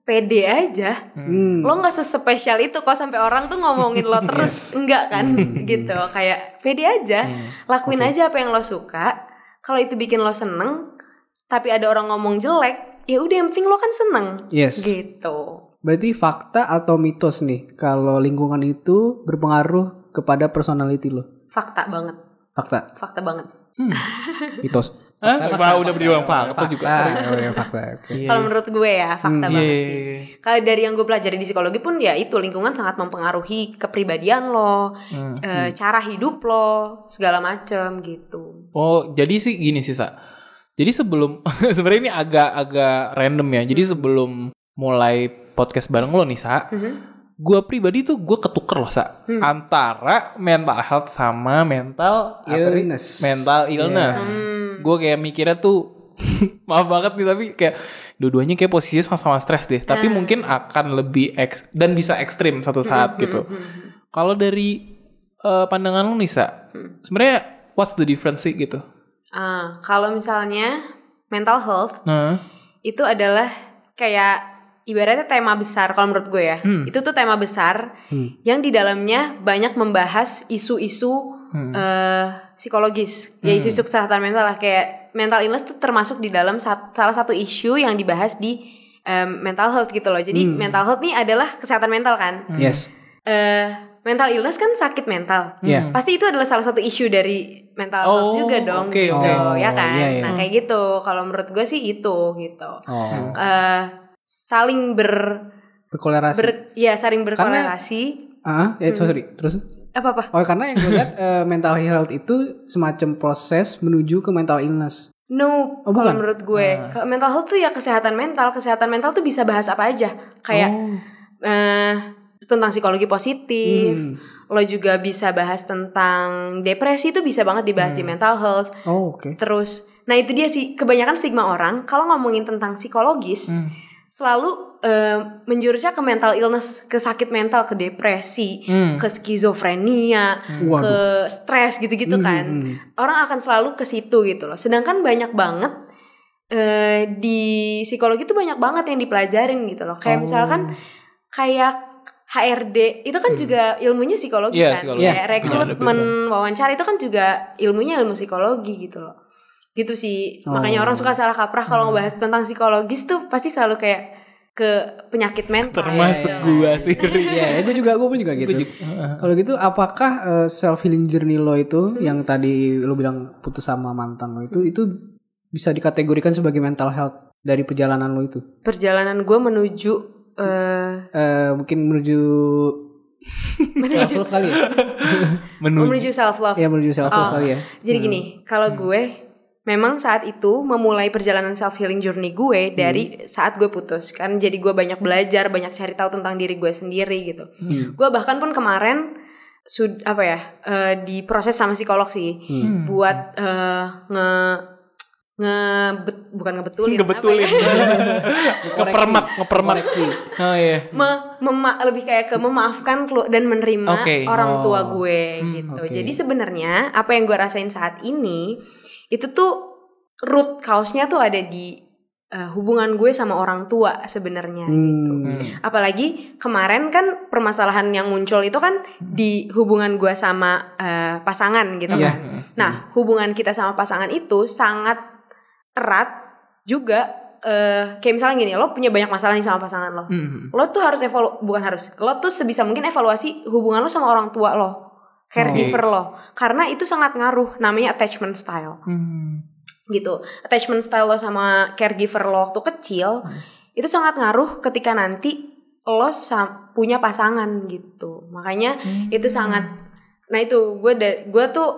pede aja. Hmm. lo nggak sespesial itu kok sampai orang tuh ngomongin lo *laughs* terus. Enggak kan? Gitu. Kayak pede aja. Lakuin aja apa yang lo suka. Kalau itu bikin lo seneng tapi ada orang ngomong jelek ya udah yang penting lo kan seneng Yes. gitu Berarti fakta atau mitos nih kalau lingkungan itu berpengaruh kepada personality lo? fakta banget Fakta, fakta banget *laughs* mitos. Hah? Wah, udah bilang fakta juga. Oh, ya, fakta. Oke. Iya. kalau menurut gue ya fakta Hmm. banget Iya, sih iya, iya. Kalau dari yang gue pelajari di psikologi pun ya itu lingkungan sangat mempengaruhi kepribadian lo, Hmm. eh, cara hidup lo, segala macem gitu. Oh, jadi sih gini sih, Sa. Jadi sebelum *laughs* sebenarnya ini agak-agak random ya. Jadi sebelum mulai podcast bareng lo nih, Sa. Gue pribadi tuh gue ketuker loh, Sa. Antara mental health sama mental? Illness. Mental illness. Gue kayak mikirnya tuh *laughs* maaf banget nih tapi kayak dua-duanya kayak posisinya sama-sama stres deh. Tapi mungkin akan lebih eks dan bisa ekstrim suatu saat gitu. Kalau dari eh, pandangan lu nih, Sa, sebenarnya what's the difference sih gitu? Ah, kalau misalnya mental health Nah, itu adalah kayak ibaratnya tema besar kalau menurut gue ya. Hmm. Itu tuh tema besar yang di dalamnya banyak membahas isu-isu Hmm. eh, psikologis, ya isu-isu kesehatan mental lah kayak mental illness tuh termasuk di dalam sat- salah satu isu yang dibahas di em, mental health gitu loh. Jadi Hmm. mental health nih adalah kesehatan mental kan. Yes. eh mental illness kan sakit mental. Iya. Pasti itu adalah salah satu isu dari mental Oh, health juga dong oke, gitu, oke. ya kan? iya, iya. Nah, kayak gitu. Kalau menurut gue sih itu gitu. Oh. eh saling ber, Berkolerasi. ber ya saling berkorelasi. Ah, ya sorry. Terus? Apa apa? Oh, karena yang gue lihat eh, mental health itu semacam proses menuju ke mental illness. No, Oh, kalau bukan? menurut gue, Ke- mental health tuh ya kesehatan mental. Kesehatan mental tuh bisa bahas apa aja. Kayak Oh. eh tentang psikologi positif. Hmm. Lo juga bisa bahas tentang depresi itu bisa banget dibahas di mental health. Oh, oke. Terus, nah itu dia sih kebanyakan stigma orang kalau ngomongin tentang psikologis Hmm. selalu eh, menjurusnya ke mental illness, ke sakit mental, ke depresi, Hmm. ke skizofrenia, Waduh. ke stres gitu-gitu Hmm, kan. hmm. Orang akan selalu ke situ gitu loh. Sedangkan banyak banget eh, di psikologi tuh banyak banget yang dipelajarin gitu loh. Kayak Oh. misalkan kayak HRD itu kan juga ilmunya psikologi Iya, kan. psikologi. Kayak Iya, rekrutmen, wawancara itu kan juga ilmunya ilmu psikologi gitu loh. gitu sih Oh. makanya orang suka salah kaprah kalau ngebahas tentang psikologis tuh pasti selalu kayak ke penyakit mental Termasuk Gitu. gua sih. Ri. *laughs* Iya, gue juga gue pun juga gitu. Gua. Kalau gitu apakah self healing journey lo itu yang tadi lo bilang putus sama mantan lo itu itu bisa dikategorikan sebagai mental health dari perjalanan lo itu? perjalanan gue menuju eh Eh mungkin menuju menuju self love kali ya? *laughs* Menuju menuju self love Ya menuju self love Oh. kali ya. Jadi gini, kalau gue memang saat itu memulai perjalanan self healing journey gue dari saat gue putus kan. Jadi gue banyak belajar, banyak cari tahu tentang diri gue sendiri gitu. Hmm. Gue bahkan pun kemarin sud apa ya eh, diproses sama psikolog sih Hmm. buat eh, nge nge bukan ngebetulin ngebetulin. ya? *laughs* ngepermak, ngepermak. Oh iya. Me- mema- lebih kayak ke memaafkan dan menerima Oke. orang tua Oh. gue Hmm, gitu. oke. Jadi sebenarnya apa yang gue rasain saat ini itu tuh root cause-nya tuh ada di eh, hubungan gue sama orang tua sebenarnya gitu. Hmm. Apalagi kemarin kan permasalahan yang muncul itu kan di hubungan gue sama eh, pasangan gitu Iya. kan. Nah, hubungan kita sama pasangan itu sangat erat juga eh, kayak misalnya gini, lo punya banyak masalah nih sama pasangan lo. Hmm. lo tuh harus evalu bukan harus lo tuh sebisa mungkin evaluasi hubungan lo sama orang tua lo caregiver lo. Karena itu sangat ngaruh namanya attachment style. Hmm. gitu. Attachment style lo sama caregiver lo waktu kecil itu sangat ngaruh ketika nanti lo punya pasangan gitu. Makanya itu sangat nah itu gue da- gue tuh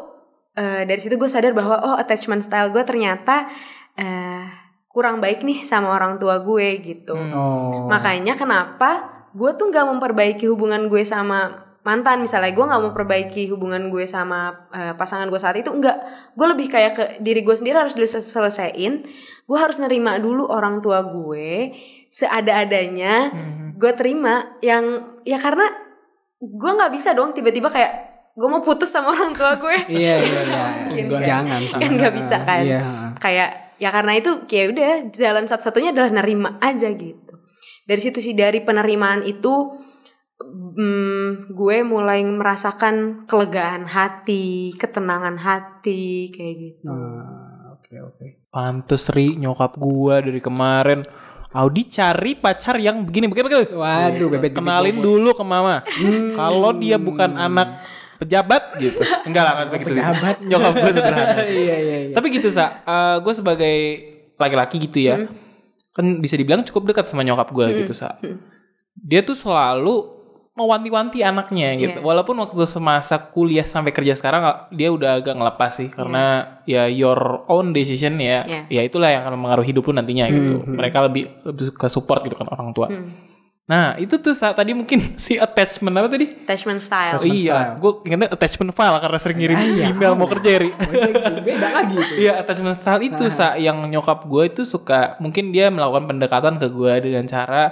eh, dari situ gue sadar bahwa oh attachment style gue ternyata eh, kurang baik nih sama orang tua gue gitu Hmm. Oh. Makanya kenapa gue tuh nggak memperbaiki hubungan gue sama mantan misalnya gue nggak memperbaiki hubungan gue sama eh, pasangan gue saat itu enggak gue lebih kayak ke diri gue sendiri harus diselesaiin gue harus nerima dulu orang tua gue seada-adanya Hmm. gue terima yang ya karena gue nggak bisa dong tiba-tiba kayak gue mau putus sama orang tua gue Iya iya iya. *laughs* Kan. Jangan sih. Kan nggak bisa kan. Iya. kayak ya karena itu kayak udah jalan satu-satunya adalah nerima aja gitu dari situ sih dari penerimaan itu hmm, gue mulai merasakan kelegaan hati ketenangan hati kayak gitu Nah, Oke oke. Pantes Ri nyokap gua dari kemarin Audi cari pacar yang begini begini begini. Waduh bebet Kenalin dulu ke mama. Kalau dia bukan anak pejabat gitu. Enggak lah, enggak gitu sih. Pejabat. Nyokap gue sederhana *laughs* sih. Iya iya iya. Tapi gitu sa, gue sebagai laki-laki gitu ya, kan bisa dibilang cukup dekat sama nyokap gue gitu sa. Dia tuh selalu mewanti-wanti anaknya gitu. Iya. Walaupun waktu semasa kuliah sampai kerja sekarang dia udah agak ngelepas sih karena ya your own decision ya, Iya. ya itulah yang akan mempengaruhi hidup lu nantinya gitu. Mereka lebih lebih ke support gitu kan orang tua. Hmm. Nah itu tuh saat tadi mungkin *laughs* si attachment apa tadi? attachment style Oh, iya, gue ingetnya attachment file karena sering ngirim Ah, iya. email mau kerja Ri. Beda lagi itu. Iya attachment style itu sa yang nyokap gue itu suka mungkin dia melakukan pendekatan ke gue dengan cara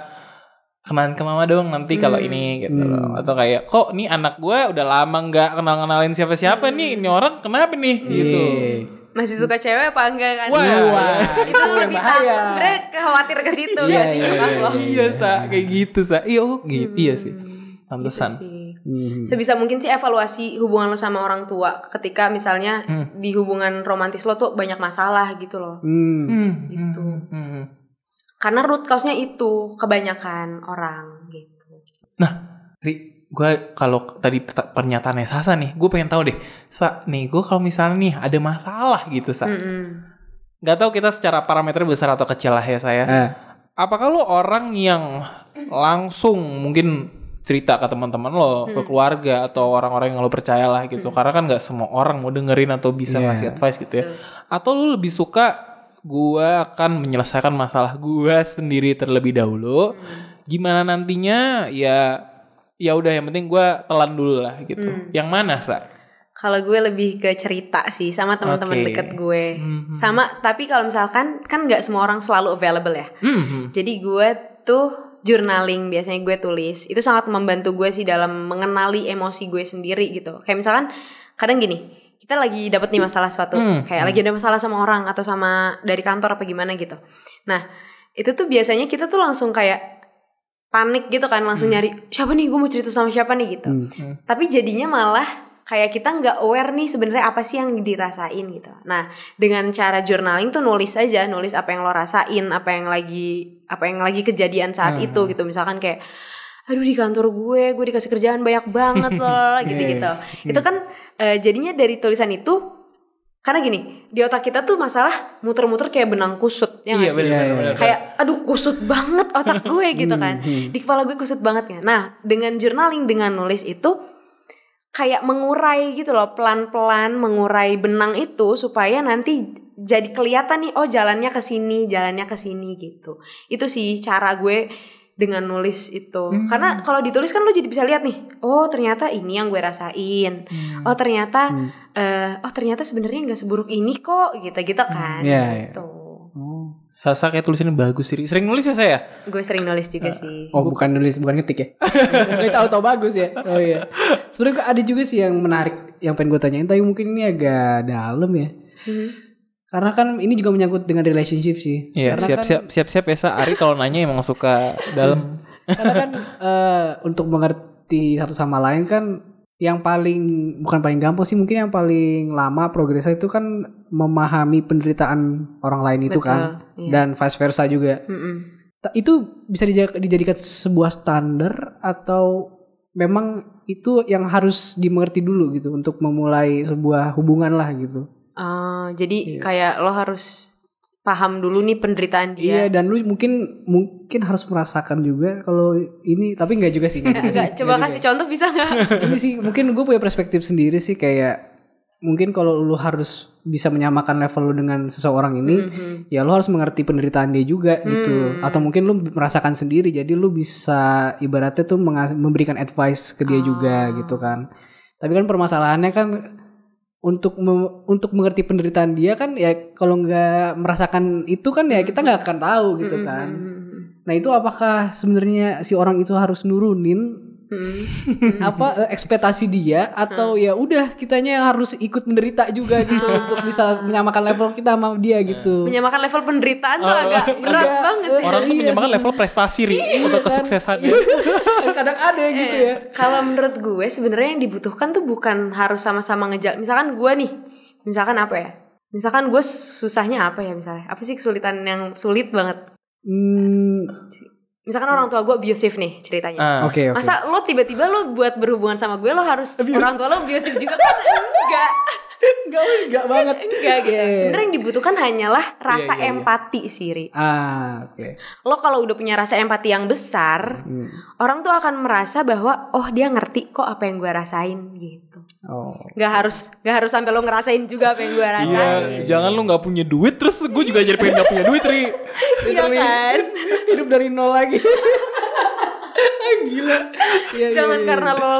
kenalan ke mama dong nanti kalau ini gitu loh. atau kayak kok nih anak gue udah lama nggak kenal kenalin siapa siapa nih ini orang kenapa nih gitu Iya. Masih suka cewek apa enggak kan Wah, Wah, itu lebih bahaya. takut sebenarnya khawatir ke situ Iya, kan sih iya, iya, iya sa kayak gitu sa iya oh gitu iya sih Gitu pantesan sih. Hmm. Sebisa mungkin sih evaluasi hubungan lo sama orang tua ketika misalnya di hubungan romantis lo tuh banyak masalah gitu loh. Hmm. Hmm, Gitu. hmm, hmm, hmm. Karena root cause-nya itu kebanyakan orang gitu. Ri, gue kalau tadi pernyataannya Sasa nih, gue pengen tahu deh, Sa, nih gue kalau misalnya nih ada masalah gitu, Sa, Mm-mm. nggak tahu kita secara parameter besar atau kecil lah ya saya. Eh. Apakah lo orang yang langsung mungkin cerita ke teman-teman lo, ke keluarga atau orang-orang yang lo percaya lah gitu? Karena kan nggak semua orang mau dengerin atau bisa Iya. ngasih advice gitu ya. Atau lo lebih suka gue akan menyelesaikan masalah gue sendiri terlebih dahulu. Gimana nantinya ya ya udah yang penting gue telan dulu lah gitu. Yang mana sa? Kalau gue lebih ke cerita sih sama teman-teman Oke. deket gue. Mhm. Sama tapi kalau misalkan kan nggak semua orang selalu available ya. Hmm. Jadi gue tuh journaling biasanya gue tulis. Itu sangat membantu gue sih dalam mengenali emosi gue sendiri gitu. Kayak misalkan kadang gini, kita lagi dapat nih masalah suatu, Hmm. kayak lagi ada masalah sama orang atau sama dari kantor apa gimana gitu. Nah, itu tuh biasanya kita tuh langsung kayak panik gitu kan, langsung nyari siapa nih gue mau cerita sama siapa nih gitu. Hmm. Tapi jadinya malah kayak kita nggak aware nih sebenarnya apa sih yang dirasain gitu. Nah, dengan cara journaling tuh nulis aja, nulis apa yang lo rasain, apa yang lagi apa yang lagi kejadian saat Hmm. itu gitu. Misalkan kayak aduh di kantor gue, gue dikasih kerjaan banyak banget *laughs* loh, gitu-gitu. Itu kan eh, jadinya dari tulisan itu karena gini, di otak kita tuh masalah muter-muter kayak benang kusut ya Iya sih? iya. benar. kayak aduh kusut banget otak *laughs* gue gitu kan. Di kepala gue kusut banget ya. Nah dengan journaling dengan nulis itu kayak mengurai gitu loh pelan-pelan mengurai benang itu supaya nanti jadi kelihatan nih oh jalannya ke sini jalannya ke sini gitu. Itu sih cara gue dengan nulis itu. Karena kalau ditulis kan lo jadi bisa lihat nih oh ternyata ini yang gue rasain. Oh ternyata eh, oh ternyata sebenarnya nggak seburuk ini kok gitu gitu kan Iya, iya. gitu Oh. Sasa kayak tulisannya bagus sih. Sering nulis ya saya? gue sering nulis juga sih Oh bukan nulis, bukan ngetik ya? Kita tahu tahu bagus ya. Oh iya. Sebenarnya ada juga sih yang menarik yang pengen gue tanyain, tapi mungkin ini agak dalam ya. Mhm. Karena kan ini juga menyangkut dengan relationship sih. Iya, Karena kan, siap-siap siap-siap ya Sa. Ari kalau nanya emang suka dalam. Karena kan eh, untuk mengerti satu sama lain kan yang paling bukan paling gampang sih mungkin yang paling lama progresnya itu kan memahami penderitaan orang lain itu Betul, kan iya. dan vice versa juga. Mm-mm. Ta- Itu bisa dija- dijadikan sebuah standar atau memang itu yang harus dimengerti dulu gitu untuk memulai sebuah hubungan lah gitu. Ah, jadi kayak lo harus paham dulu nih penderitaan Iya dia. dan lu mungkin mungkin harus merasakan juga kalau ini tapi nggak juga sih. nggak juga *laughs* sih, Enggak, coba nggak kasih juga. contoh bisa nggak? *laughs* ini sih mungkin gue punya perspektif sendiri sih kayak mungkin kalau lu harus bisa menyamakan level lu dengan seseorang ini Mhm. ya lu harus mengerti penderitaan dia juga gitu Hmm. atau mungkin lu merasakan sendiri jadi lu bisa ibaratnya tuh memberikan advice ke dia juga Ah. gitu kan tapi kan permasalahannya kan untuk me- untuk mengerti penderitaan dia kan ya kalau nggak merasakan itu kan ya kita nggak akan tahu gitu kan. Nah itu apakah sebenarnya si orang itu harus nurunin Mhm. apa eh, ekspektasi dia atau ya udah kitanya yang harus ikut menderita juga gitu untuk bisa menyamakan level kita sama dia gitu. Menyamakan level penderitaan tuh Oh, agak berat agak- banget. eh, Orang tuh Iya. menyamakan level prestasi ri untuk kesuksesan. Kadang ada gitu ya. Eh, Kalau menurut gue sebenarnya yang dibutuhkan tuh bukan harus sama-sama ngejal. Misalkan gue nih, misalkan apa ya? Misalkan gue susahnya apa ya misalnya? Apa sih kesulitan yang sulit banget? Hmm, Misalkan orang tua gue abusive nih ceritanya. Ah. Oke oke. Masa lo tiba-tiba lo buat berhubungan sama gue lo harus orang tua lo abusive juga kan enggak *laughs* Enggak enggak banget. enggak gitu. Iya, iya. Sebenarnya yang dibutuhkan hanyalah rasa Iya, iya, iya. empati sih, Ri. Ah, oke. Lo kalau udah punya rasa empati yang besar, Hmm. orang tuh akan merasa bahwa oh dia ngerti kok apa yang gue rasain gitu. Oh. Gak harus gak harus sampai lo ngerasain juga apa yang gue Iya, rasain. jangan lu nggak punya duit terus gue juga jadi pengen gak punya duit ri. *laughs* Iya kan? Hidup dari nol lagi. *laughs* Gila. Iya, iya, Jangan iya. karena lo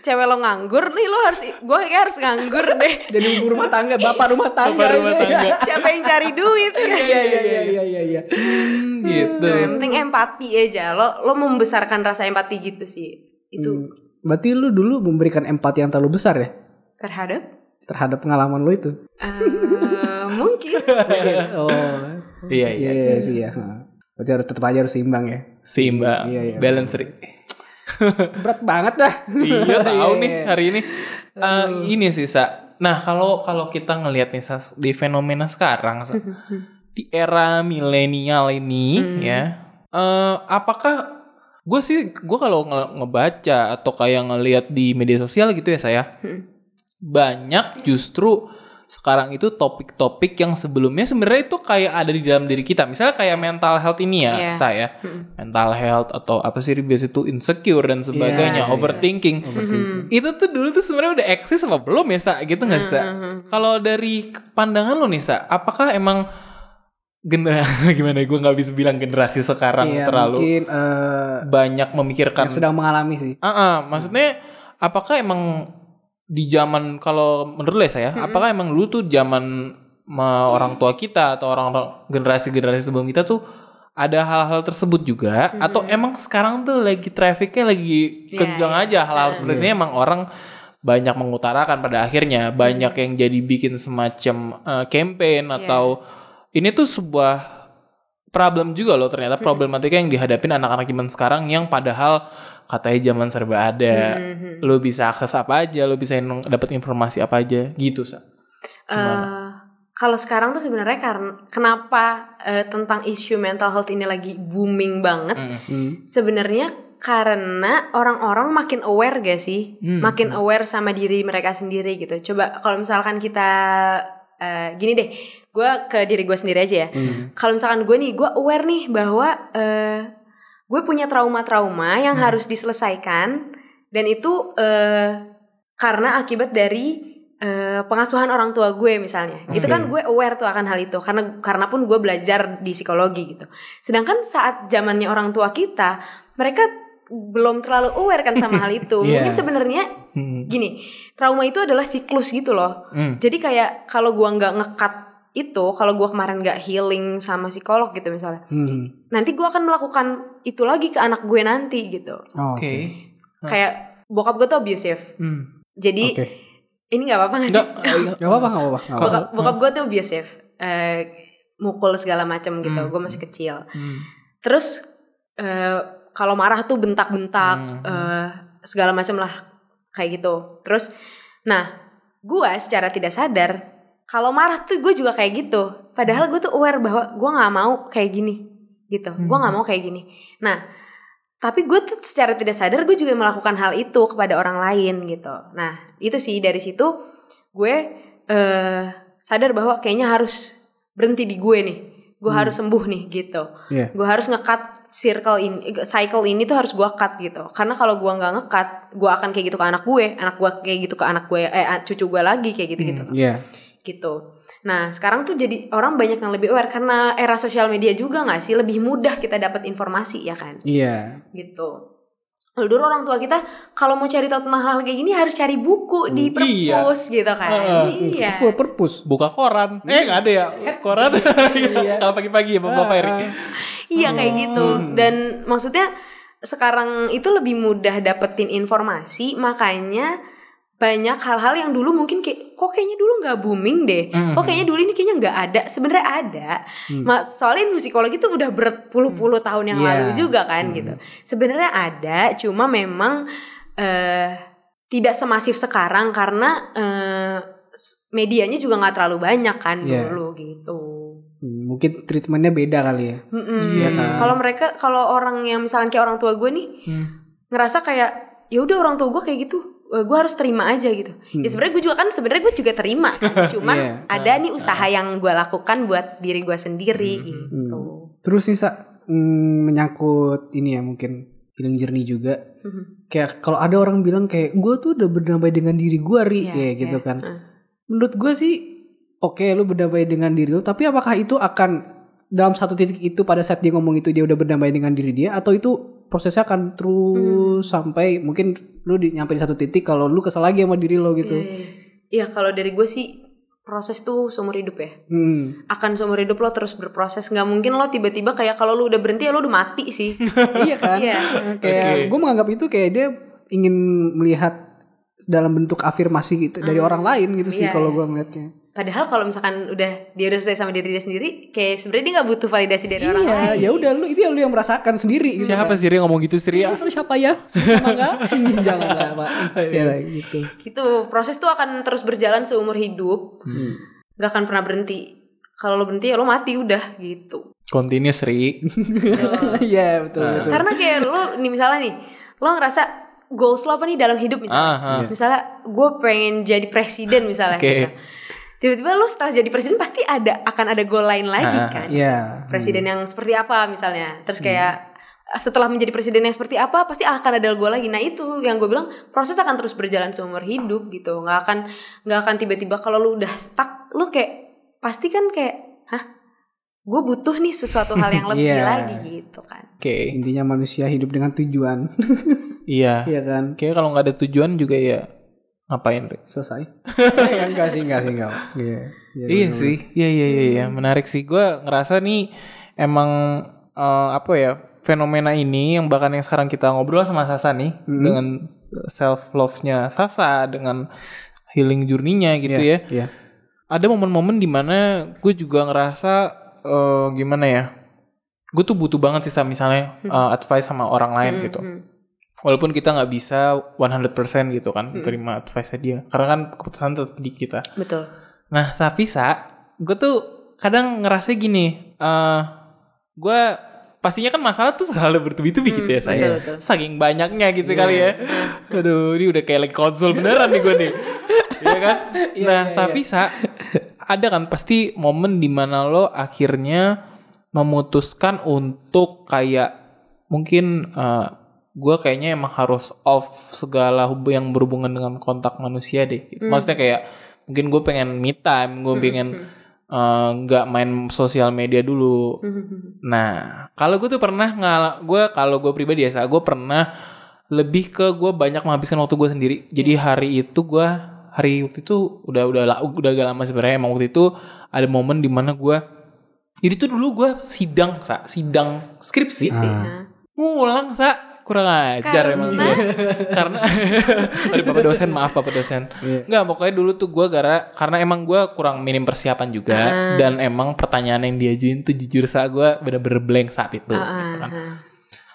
cewek lo nganggur nih lo harus gue kayak harus nganggur deh. *laughs* jadi ibu rumah tangga, bapak rumah tangga. Bapak rumah aja. tangga. Siapa yang cari duit? Iya iya iya iya iya iya. Hmm, gitu. Nah, yang penting empati aja. Lo lo membesarkan rasa empati gitu sih. Itu Hmm. Berarti lu dulu memberikan empati yang terlalu besar ya terhadap terhadap pengalaman lu itu. eh, *laughs* mungkin Oh. Iya Iya iya. iya sih ya. Berarti harus tetap aja harus seimbang ya. Seimbang, Iya, iya. balance. *laughs* Berat banget dah. iya *laughs* tahu Iya, nih iya. hari ini. Eh, ini sih sa. Nah kalau kalau kita ngelihat nih sa di fenomena sekarang sa, di era milenial ini ya, eh, apakah gue sih gue kalau nge- ngebaca atau kayak ngelihat di media sosial gitu ya saya banyak justru sekarang itu topik-topik yang sebelumnya sebenarnya itu kayak ada di dalam diri kita. Misalnya kayak mental health ini ya, Iya. saya. Mental health atau apa sih biasa itu insecure dan sebagainya, Iya, iya. overthinking. Itu tuh dulu tuh sebenarnya udah eksis apa belum ya, Sa? Gitu nggak sih, Sa? Kalau dari pandangan lo nih, Sa, apakah emang gener *laughs* gimana gue nggak bisa bilang generasi sekarang Iya, terlalu mungkin eh, banyak memikirkan yang sedang mengalami sih. Ah, ah, maksudnya apakah emang di zaman kalau menurut lo ya saya, apakah emang dulu tuh zaman ma- orang tua kita atau orang-orang generasi-generasi sebelum kita tuh ada hal-hal tersebut juga? Atau emang sekarang tuh lagi trafficnya lagi Iya, kencang aja? Hal-hal seperti ini emang orang banyak mengutarakan pada akhirnya. Banyak yang jadi bikin semacam eh, campaign atau ini tuh sebuah problem juga loh ternyata problematika yang dihadapin anak-anak zaman sekarang yang padahal katanya zaman serba ada. Lu bisa akses apa aja, lu bisa in- dapat informasi apa aja gitu, Sa. Eh, kalau sekarang tuh sebenarnya karena kenapa eh, tentang isu mental health ini lagi booming banget? Hmm. Sebenarnya karena orang-orang makin aware gak sih? Hmm. Makin aware sama diri mereka sendiri gitu. Coba kalau misalkan kita eh, gini deh, gue ke diri gue sendiri aja ya. Hmm. Kalau misalkan gue nih, gue aware nih bahwa eh, gue punya trauma-trauma yang Hmm. harus diselesaikan dan itu eh, karena akibat dari eh, pengasuhan orang tua gue misalnya. Itu kan gue aware tuh akan hal itu karena karena pun gue belajar di psikologi gitu. Sedangkan saat zamannya orang tua kita, mereka belum terlalu aware kan sama hal itu. *laughs* Iya. Mungkin sebenarnya Hmm. gini, trauma itu adalah siklus gitu loh. Hmm. Jadi kayak kalau gua nggak ngekat itu, kalau gua kemarin nggak healing sama psikolog gitu misalnya, Hmm. nanti gua akan melakukan itu lagi ke anak gue nanti gitu. Oh, Oke. Kayak bokap gue tuh abusive. Hmm. Jadi Oke. ini nggak apa-apa nggak Enggak, sih? Gak apa-apa, gak apa-apa. nggak apa-apa. bokap bokap gue tuh abusive. Eh, mukul segala macam gitu. Hmm. Gue masih kecil. Hmm. Terus eh, kalau marah tuh bentak-bentak Hmm. eh, segala macam lah kayak gitu. Terus, nah, gua secara tidak sadar kalau marah tuh gue juga kayak gitu. Padahal gue tuh aware bahwa gua nggak mau kayak gini, gitu. Gua nggak mau kayak gini. Nah, tapi gue tuh secara tidak sadar gue juga melakukan hal itu kepada orang lain gitu. Nah, itu sih dari situ gue eh sadar bahwa kayaknya harus berhenti di gue nih. Gue harus sembuh nih gitu Iya. gue harus ngekat circle ini cycle ini tuh harus gue cut gitu karena kalau gue nggak ngekat gue akan kayak gitu ke anak gue anak gue kayak gitu ke anak gue eh cucu gue lagi kayak gitu gitu Iya. Gitu nah sekarang tuh jadi orang banyak yang lebih aware karena era sosial media juga nggak sih lebih mudah kita dapat informasi ya kan Iya. gitu kalau dulu orang tua kita kalau mau cari tahu tentang hal kayak gini harus cari buku di Iya. perpus gitu kan Heeh. iya Itu perpus. Buka koran. Eh, nggak ada ya? Koran. Iya. Kalau pagi-pagi ya, Bapak Eri. Iya kayak gitu. Dan maksudnya sekarang itu lebih mudah dapetin informasi, makanya banyak hal-hal yang dulu mungkin kayak kok kayaknya dulu nggak booming deh. Mhm. Kok kayaknya dulu ini kayaknya nggak ada. Sebenarnya ada. Ma- Soalnya ilmu psikologi itu udah berpuluh-puluh tahun yang Iya. lalu juga kan gitu. Sebenarnya ada, cuma memang eh tidak semasif sekarang karena eh, s- medianya juga nggak terlalu banyak kan Iya. dulu gitu. Hmm, Mungkin treatmentnya beda kali ya. Iya kan? Kalau mereka kalau orang yang misalkan kayak orang tua gue nih Hmm. ngerasa kayak ya udah orang tua gue kayak gitu, gue harus terima aja gitu. Ya sebenarnya gue juga kan sebenarnya gue juga terima, kan. *laughs* cuman Iya. ada nih usaha yang gue lakukan buat diri gue sendiri gitu. Terus nih Sa, hmm, menyangkut ini ya mungkin healing journey juga. Mhm. Kayak kalau ada orang bilang kayak gue tuh udah berdamai dengan diri gue ri Iya, kayak gitu iya. kan. Heeh. Menurut gue sih oke lu berdamai dengan diri lu, tapi apakah itu akan dalam satu titik itu pada saat dia ngomong itu dia udah berdamai dengan diri dia atau itu prosesnya akan terus sampai mungkin lu di, nyampe di satu titik kalau lu kesel lagi sama diri lo gitu. Iya, iya. Iya kalau dari gue sih proses tuh seumur hidup ya. Hmm. Akan seumur hidup lo terus berproses. Nggak mungkin lo tiba-tiba kayak kalau lo udah berhenti ya lo udah mati sih. *laughs* iya kan? Iya. *laughs* Kayak gue menganggap itu kayak dia ingin melihat dalam bentuk afirmasi gitu dari orang lain gitu sih Iya, kalau gue ngeliatnya. Padahal kalau misalkan udah dia udah selesai sama diri dia sendiri, kayak sebenarnya dia nggak butuh validasi dari orang Iya, lain. ya udah lu itu yang lu yang merasakan sendiri. Gitu Siapa kan. sih Ria ngomong gitu sih Ria? Lu siapa ya? Sama enggak? *laughs* Jangan lah, Pak. Ya gitu. Gitu, proses tuh akan terus berjalan seumur hidup, Hmm. nggak akan pernah berhenti. Kalau lo berhenti ya lo mati udah gitu. Continuous Ri. *laughs* Iya, betul Nah. betul. Karena kayak lo nih misalnya nih, lo ngerasa goals lo apa nih dalam hidup misalnya. Ah, ah. Misalnya gue pengen jadi presiden misalnya. Oke. gitu. Tiba-tiba lo setelah jadi presiden pasti ada akan ada goal lain lagi Ah, kan. Iya. Presiden yang seperti apa misalnya. Terus kayak setelah menjadi presiden yang seperti apa pasti akan ada goal lagi. Nah itu yang gue bilang proses akan terus berjalan seumur hidup gitu. Nggak akan nggak akan tiba-tiba kalau lu udah stuck, lu kayak pasti kan kayak, hah, gue butuh nih sesuatu hal yang *laughs* lebih Iya. lagi gitu kan. Oke. Intinya manusia hidup dengan tujuan. *laughs* Iya. Iya kan? Kayaknya kalau nggak ada tujuan juga ya ngapain Ri? Selesai. *laughs* ya, enggak sih, enggak sih, enggak. Iya. Iya, Iya sih, iya iya iya, iya. menarik sih. Gue ngerasa nih emang eh, apa ya fenomena ini yang bahkan yang sekarang kita ngobrol sama Sasa nih dengan self love-nya Sasa dengan healing journey-nya gitu Iya, ya. Iya. Ada momen-momen di mana gue juga ngerasa eh, gimana ya gue tuh butuh banget sih Sa, misalnya uh, advice sama orang lain gitu. Walaupun kita nggak bisa 100% gitu kan terima advice dia. Karena kan keputusan tetap di kita. Betul. Nah, tapi sa, gue tuh kadang ngerasa gini, eh gue pastinya kan masalah tuh selalu bertubi-tubi gitu ya saya. betul, betul. Saking banyaknya gitu kali ya. *laughs* Aduh, ini udah kayak lagi konsul beneran nih gue nih. *laughs* Iya kan? nah, tapi sa, ada kan pasti momen di mana lo akhirnya memutuskan untuk kayak mungkin eh gue kayaknya emang harus off segala hub yang berhubungan dengan kontak manusia deh. Gitu. Maksudnya kayak mungkin gue pengen me time, gue pengen eh, nggak main sosial media dulu. Nah, kalau gue tuh pernah ngal, gue kalau gue pribadi ya, gue pernah lebih ke gue banyak menghabiskan waktu gue sendiri. Jadi hari itu gue hari waktu itu udah udah udah agak lama sebenarnya. Emang waktu itu ada momen di mana gue jadi tuh dulu gue sidang sa, sidang skripsi, ngulang sa kurang ajar emang gue karena dari *laughs* *laughs* bapak dosen maaf bapak dosen. Nggak pokoknya dulu tuh gue gara karena emang gue kurang minim persiapan juga dan emang pertanyaan yang diajuin tuh jujur sa gue bener-bener blank saat itu gitu kan.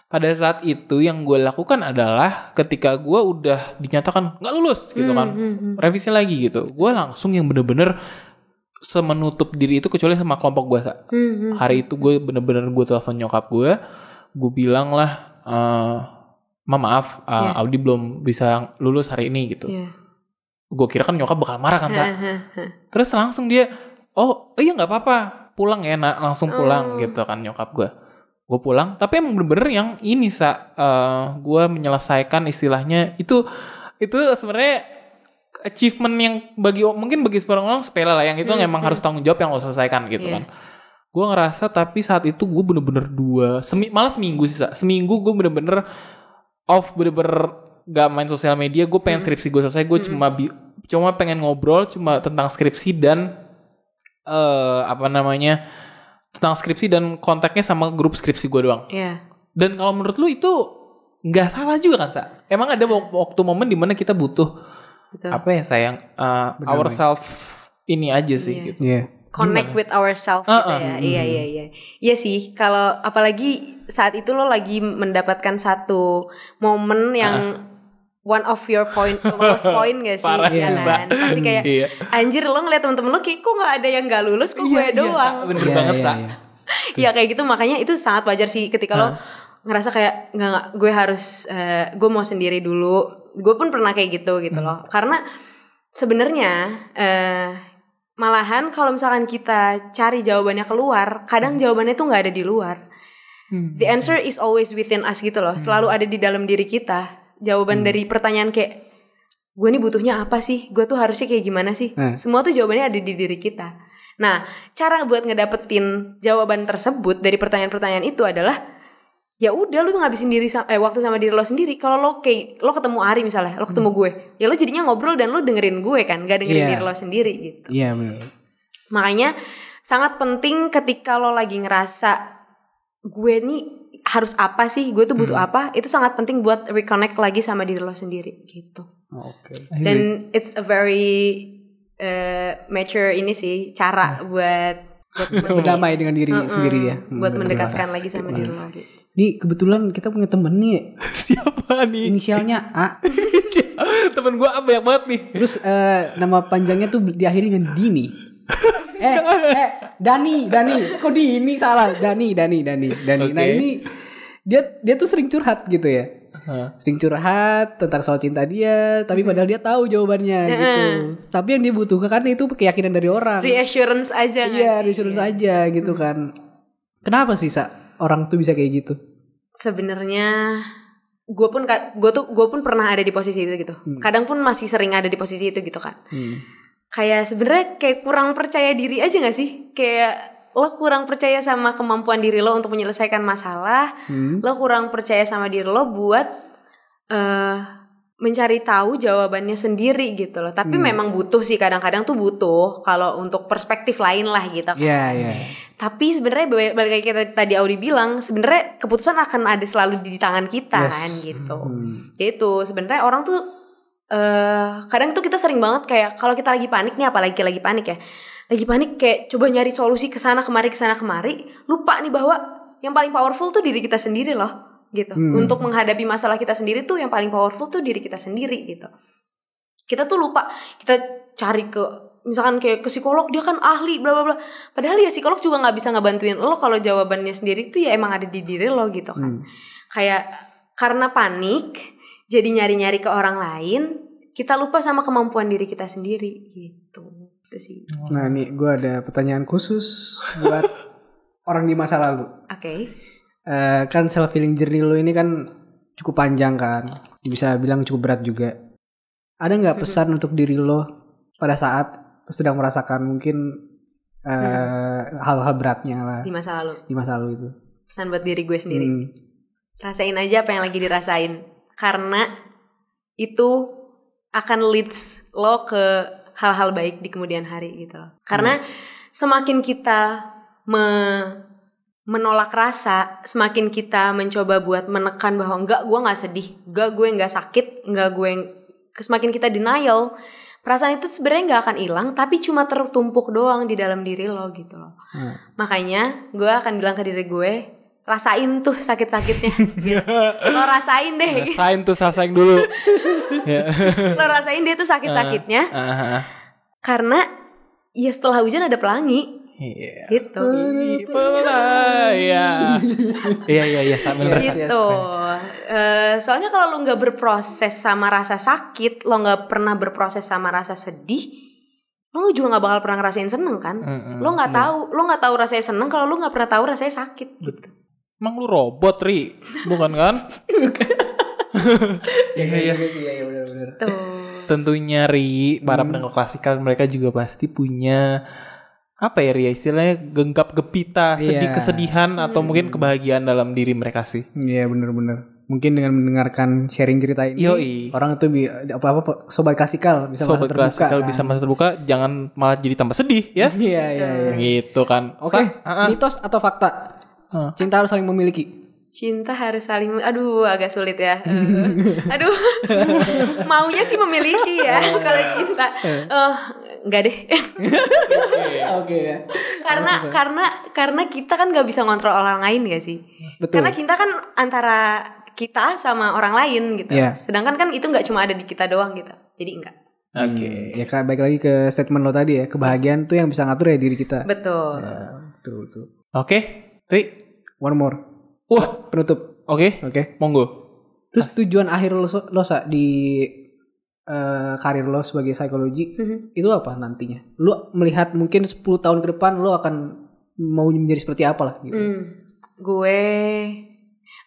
pada saat itu yang gue lakukan adalah ketika gue udah dinyatakan nggak lulus gitu kan. Revisi lagi gitu. Gue langsung yang bener-bener semenutup diri itu kecuali sama kelompok gue sa. Hari itu gue bener-bener gue telepon nyokap gue gue bilang lah eh Ma maaf eh, Audi belum bisa lulus hari ini gitu. Iya. gue kira kan nyokap bakal marah kan sa? Terus langsung dia oh iya nggak apa-apa pulang ya nak langsung pulang gitu kan nyokap gue gue pulang tapi emang bener-bener yang ini sa eh, gue menyelesaikan istilahnya itu itu sebenarnya achievement yang bagi mungkin bagi seorang orang sepele lah yang itu emang harus tanggung jawab yang lo selesaikan gitu Iya. kan gue ngerasa tapi saat itu gue bener-bener dua semi malah seminggu sih Sa. seminggu gue bener-bener off bener-bener gak main sosial media gue pengen skripsi gue selesai gue cuma bi- cuma pengen ngobrol cuma tentang skripsi dan eh apa namanya tentang skripsi dan kontaknya sama grup skripsi gue doang Iya. dan kalau menurut lu itu nggak salah juga kan sa emang ada wak- waktu momen di mana kita butuh Betul. apa ya sayang uh, ourself ini aja sih Iya. gitu Iya. Connect with ourselves Ah, gitu ah. ya. Iya iya iya. Iya sih, kalau apalagi saat itu lo lagi mendapatkan satu momen yang one of your point lowest *laughs* point gak sih? Parah ya ya, kan? Pasti kayak Iya. anjir lo ngeliat temen-temen lo kayak kok gak ada yang gak lulus kok gue doang. Sa. bener Iya, banget iya, sa iya. *laughs* Iya kayak gitu makanya itu sangat wajar sih ketika lo ngerasa kayak nggak nggak gue harus eh, gue mau sendiri dulu. Gue pun pernah kayak gitu gitu loh. Karena sebenarnya eh malahan kalau misalkan kita cari jawabannya keluar, kadang jawabannya tuh nggak ada di luar. The answer is always within us gitu loh. Selalu ada di dalam diri kita. Jawaban dari pertanyaan kayak gue nih butuhnya apa sih? Gue tuh harusnya kayak gimana sih? Hmm. Semua tuh jawabannya ada di diri kita. Nah, cara buat ngedapetin jawaban tersebut dari pertanyaan-pertanyaan itu adalah ya udah lu ngabisin diri eh waktu sama diri lo sendiri. Kalau lo kayak lo ketemu Ari misalnya, lo ketemu gue, ya lo jadinya ngobrol dan lo dengerin gue kan, gak dengerin Iya. diri lo sendiri gitu. Iya benar. Makanya sangat penting ketika lo lagi ngerasa gue nih harus apa sih, gue tuh butuh apa, itu sangat penting buat reconnect lagi sama diri lo sendiri gitu. Oke. Dan it's a very uh, mature ini sih cara buat buat *laughs* Berdamai dengan diri sendiri dia. buat Hmm, mendekatkan benar. lagi sama diri lo. gitu. Nih kebetulan kita punya temen nih *laughs* siapa nih inisialnya A. *laughs* temen gue banyak banget nih Terus eh, nama panjangnya tuh diakhiri dengan Dini. *laughs* eh, eh, Dani, Dani. Kok Dini salah? Dani, Dani, Dani, Dani. Nah Oke. ini dia dia tuh sering curhat gitu ya. Hah. Sering curhat tentang soal cinta dia, tapi padahal dia tahu jawabannya gitu. Tapi yang dia butuhkan kan itu keyakinan dari orang. Reassurance aja Iya, sih? disuruh saja gitu kan. Kenapa sih sa orang tuh bisa kayak gitu? Sebenarnya gue pun gue tuh gue pun pernah ada di posisi itu gitu. Kadang pun masih sering ada di posisi itu gitu kan. Hmm. Kayak sebenarnya kayak kurang percaya diri aja gak sih? Kayak lo kurang percaya sama kemampuan diri lo untuk menyelesaikan masalah. Hmm. Lo kurang percaya sama diri lo buat eh mencari tahu jawabannya sendiri gitu loh. Tapi memang butuh sih kadang-kadang tuh butuh kalau untuk perspektif lain lah gitu. Iya, iya. Tapi sebenarnya balik kayak kita tadi Audi bilang, sebenarnya keputusan akan ada selalu di tangan kita Yes. kan gitu. Hmm. Itu sebenarnya orang tuh eh kadang tuh kita sering banget kayak kalau kita lagi panik nih apalagi lagi panik ya. Lagi panik kayak coba nyari solusi ke sana kemari ke sana kemari, lupa nih bahwa yang paling powerful tuh diri kita sendiri loh gitu. Hmm. Untuk menghadapi masalah kita sendiri tuh yang paling powerful tuh diri kita sendiri gitu. Kita tuh lupa kita cari ke misalkan kayak ke psikolog dia kan ahli bla bla bla. Padahal ya psikolog juga nggak bisa ngebantuin lo kalau jawabannya sendiri tuh ya emang ada di diri lo gitu kan. Hmm. Kayak karena panik jadi nyari-nyari ke orang lain, kita lupa sama kemampuan diri kita sendiri gitu. Itu sih. Nah nih gue ada pertanyaan khusus buat *laughs* orang di masa lalu. Oke. Eh, kan self healing journey lo ini kan cukup panjang kan, bisa bilang cukup berat juga. Ada nggak pesan untuk diri lo pada saat sedang merasakan mungkin eh, hal-hal beratnya lah Di masa lalu. di masa lalu itu? Pesan buat diri gue sendiri. Hmm. Rasain aja apa yang lagi dirasain. Karena itu akan leads lo ke hal-hal baik di kemudian hari gitu loh. Karena semakin kita me- menolak rasa, semakin kita mencoba buat menekan bahwa enggak gue nggak sedih, enggak gue nggak sakit, enggak gue semakin kita denial, perasaan itu sebenarnya nggak akan hilang, tapi cuma tertumpuk doang di dalam diri lo gitu loh. Hmm. Makanya gue akan bilang ke diri gue, rasain tuh sakit-sakitnya. *laughs* gitu. Lo rasain deh. Rasain tuh sasaing dulu. *laughs* ya. Lo rasain dia tuh sakit-sakitnya. Ah, Karena ya setelah hujan ada pelangi. Iya. Gitu. Iya. *laughs* Iya iya iya sambil yes. gitu. Eh, soalnya kalau lo nggak berproses sama rasa sakit, lo nggak pernah berproses sama rasa sedih, lo juga nggak bakal pernah ngerasain seneng kan? Mm-mm. Lo nggak tahu, lo nggak tahu rasanya seneng kalau lo nggak pernah tahu rasanya sakit gitu. Emang lu robot, Ri? Bukan kan? *laughs* Iya iya sih iya benar-benar. Tuh. Tentunya Ri, para Hmm. pendengar klasikal mereka juga pasti punya apa ya Ri ya, istilahnya genggap gepita, sedih Iya. kesedihan atau mungkin kebahagiaan dalam diri mereka sih. Iya benar-benar. Mungkin dengan mendengarkan sharing cerita ini, Yoi. orang itu bi apa-apa sobat klasikal bisa Sobat merasa terbuka. klasikal kan? bisa merasa terbuka, jangan malah jadi tambah sedih ya. Iya iya iya. gitu kan. Oke, Sa- ah, ah. mitos atau fakta? Ah. Cinta harus saling memiliki. Cinta harus saling aduh agak sulit ya. *laughs* Eh, aduh. Maunya sih memiliki ya kalau cinta. Eh enggak deh. Oke ya. karena karena karena kita kan nggak bisa ngontrol orang lain gak sih? Betul. Karena cinta kan antara kita sama orang lain gitu. Iya. Sedangkan kan itu nggak cuma ada di kita doang gitu. Jadi enggak. Oke. Ya kan baik lagi ke statement lo tadi ya, kebahagiaan tuh yang bisa ngatur ya diri kita. Betul. Ya, betul betul. Oke, Ri. One more. Wah, Penutup. oke. Oke. Monggo. Terus tujuan akhir lo, lo Sa, di eh, karir lo sebagai psikologi Mhm. itu apa nantinya? Lo melihat mungkin 10 tahun ke depan lo akan mau menjadi seperti apa lah gitu. Hmm, gue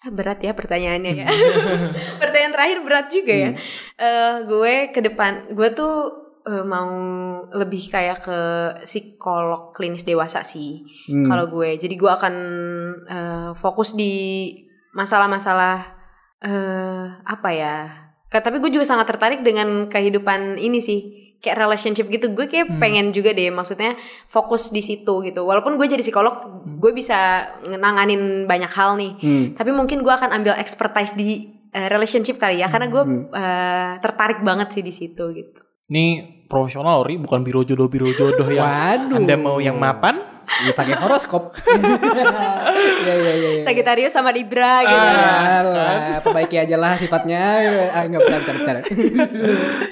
ah, berat ya pertanyaannya ya. *laughs* Pertanyaan terakhir berat juga ya. Eh, gue ke depan, gue tuh eh, mau lebih kayak ke psikolog klinis dewasa sih. Hmm. Kalau gue, jadi gue akan eh, fokus di masalah-masalah eh apa ya? Tapi gue juga sangat tertarik dengan kehidupan ini sih, kayak relationship gitu. Gue kayak pengen juga deh, maksudnya fokus di situ gitu. Walaupun gue jadi psikolog, gue bisa nanganin banyak hal nih. Hmm. Tapi mungkin gue akan ambil expertise di eh, relationship kali ya, karena gue eh, tertarik banget sih di situ gitu. Ini profesional Ri, bukan biro jodoh biro jodoh yang Waduh. Anda mau yang mapan? Iya pakai horoskop. *laughs* Iya iya iya. iya. Sagittarius sama Libra gitu. Alah, perbaiki aja lah sifatnya. Ah, enggak bercanda bercanda.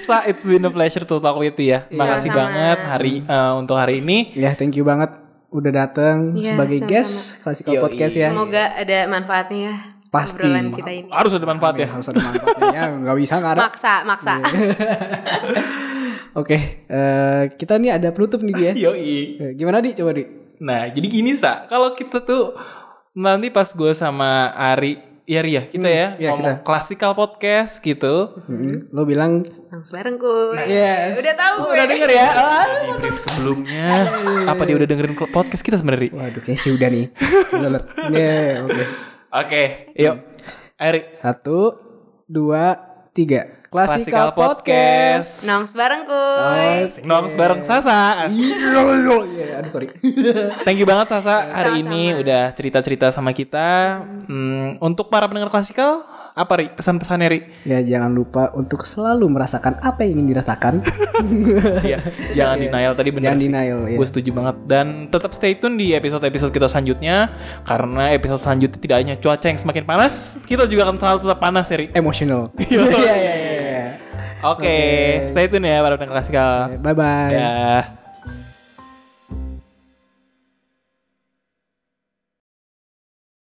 Sa, it's been a pleasure to talk with you ya. Makasih sama. banget hari eh, untuk hari ini. Ya, thank you banget udah datang Iya, sebagai sama-sama. guest Classical Yoi. Podcast ya. Semoga ada manfaatnya ya. Pasti. Obrolan kita ini. Harus ada manfaat ya. Harus ada manfaatnya. ya. *laughs* Nggak bisa nggak ada. Maksa, maksa. *laughs* Oke, eh, kita nih ada penutup nih dia. Yoi. Eh, Gimana di? Coba di. Nah, jadi gini Sa, kalau kita tuh nanti pas gue sama Ari, ya Ria, kita Hmm, ya iya, ngomong kita. classical podcast gitu. Hmm, Lo bilang Langsung bareng ku. yes. Udah tahu gue. Udah denger ya? Di brief sebelumnya, apa dia udah dengerin podcast kita sebenarnya? Waduh, kayak sih *laughs* udah nih. Lelet. Ya, oke. Oke, yuk. Ari, Satu, dua, tiga. Classical, Classical Podcast. Nongs bareng ku. nongs bareng Sasa. Iya, aduh, sorry. *laughs* Thank you banget Sasa hari Sama-sama. ini udah cerita-cerita sama kita. Hmm, untuk para pendengar klasikal, Apa Ri? Pesan-pesannya Ri? Ya jangan lupa untuk selalu merasakan apa yang ingin dirasakan. *laughs* Iya, jangan denial tadi benar Jangan sih. denial, ya. Gue setuju banget dan tetap stay tune di episode-episode kita selanjutnya karena episode selanjutnya tidak hanya cuaca yang semakin panas, kita juga akan selalu tetap panas ya Ri. Emotional. *laughs* Iya. Iya iya iya. *laughs* Oke, stay tune ya para pendengar klasikal. Bye bye. Ya.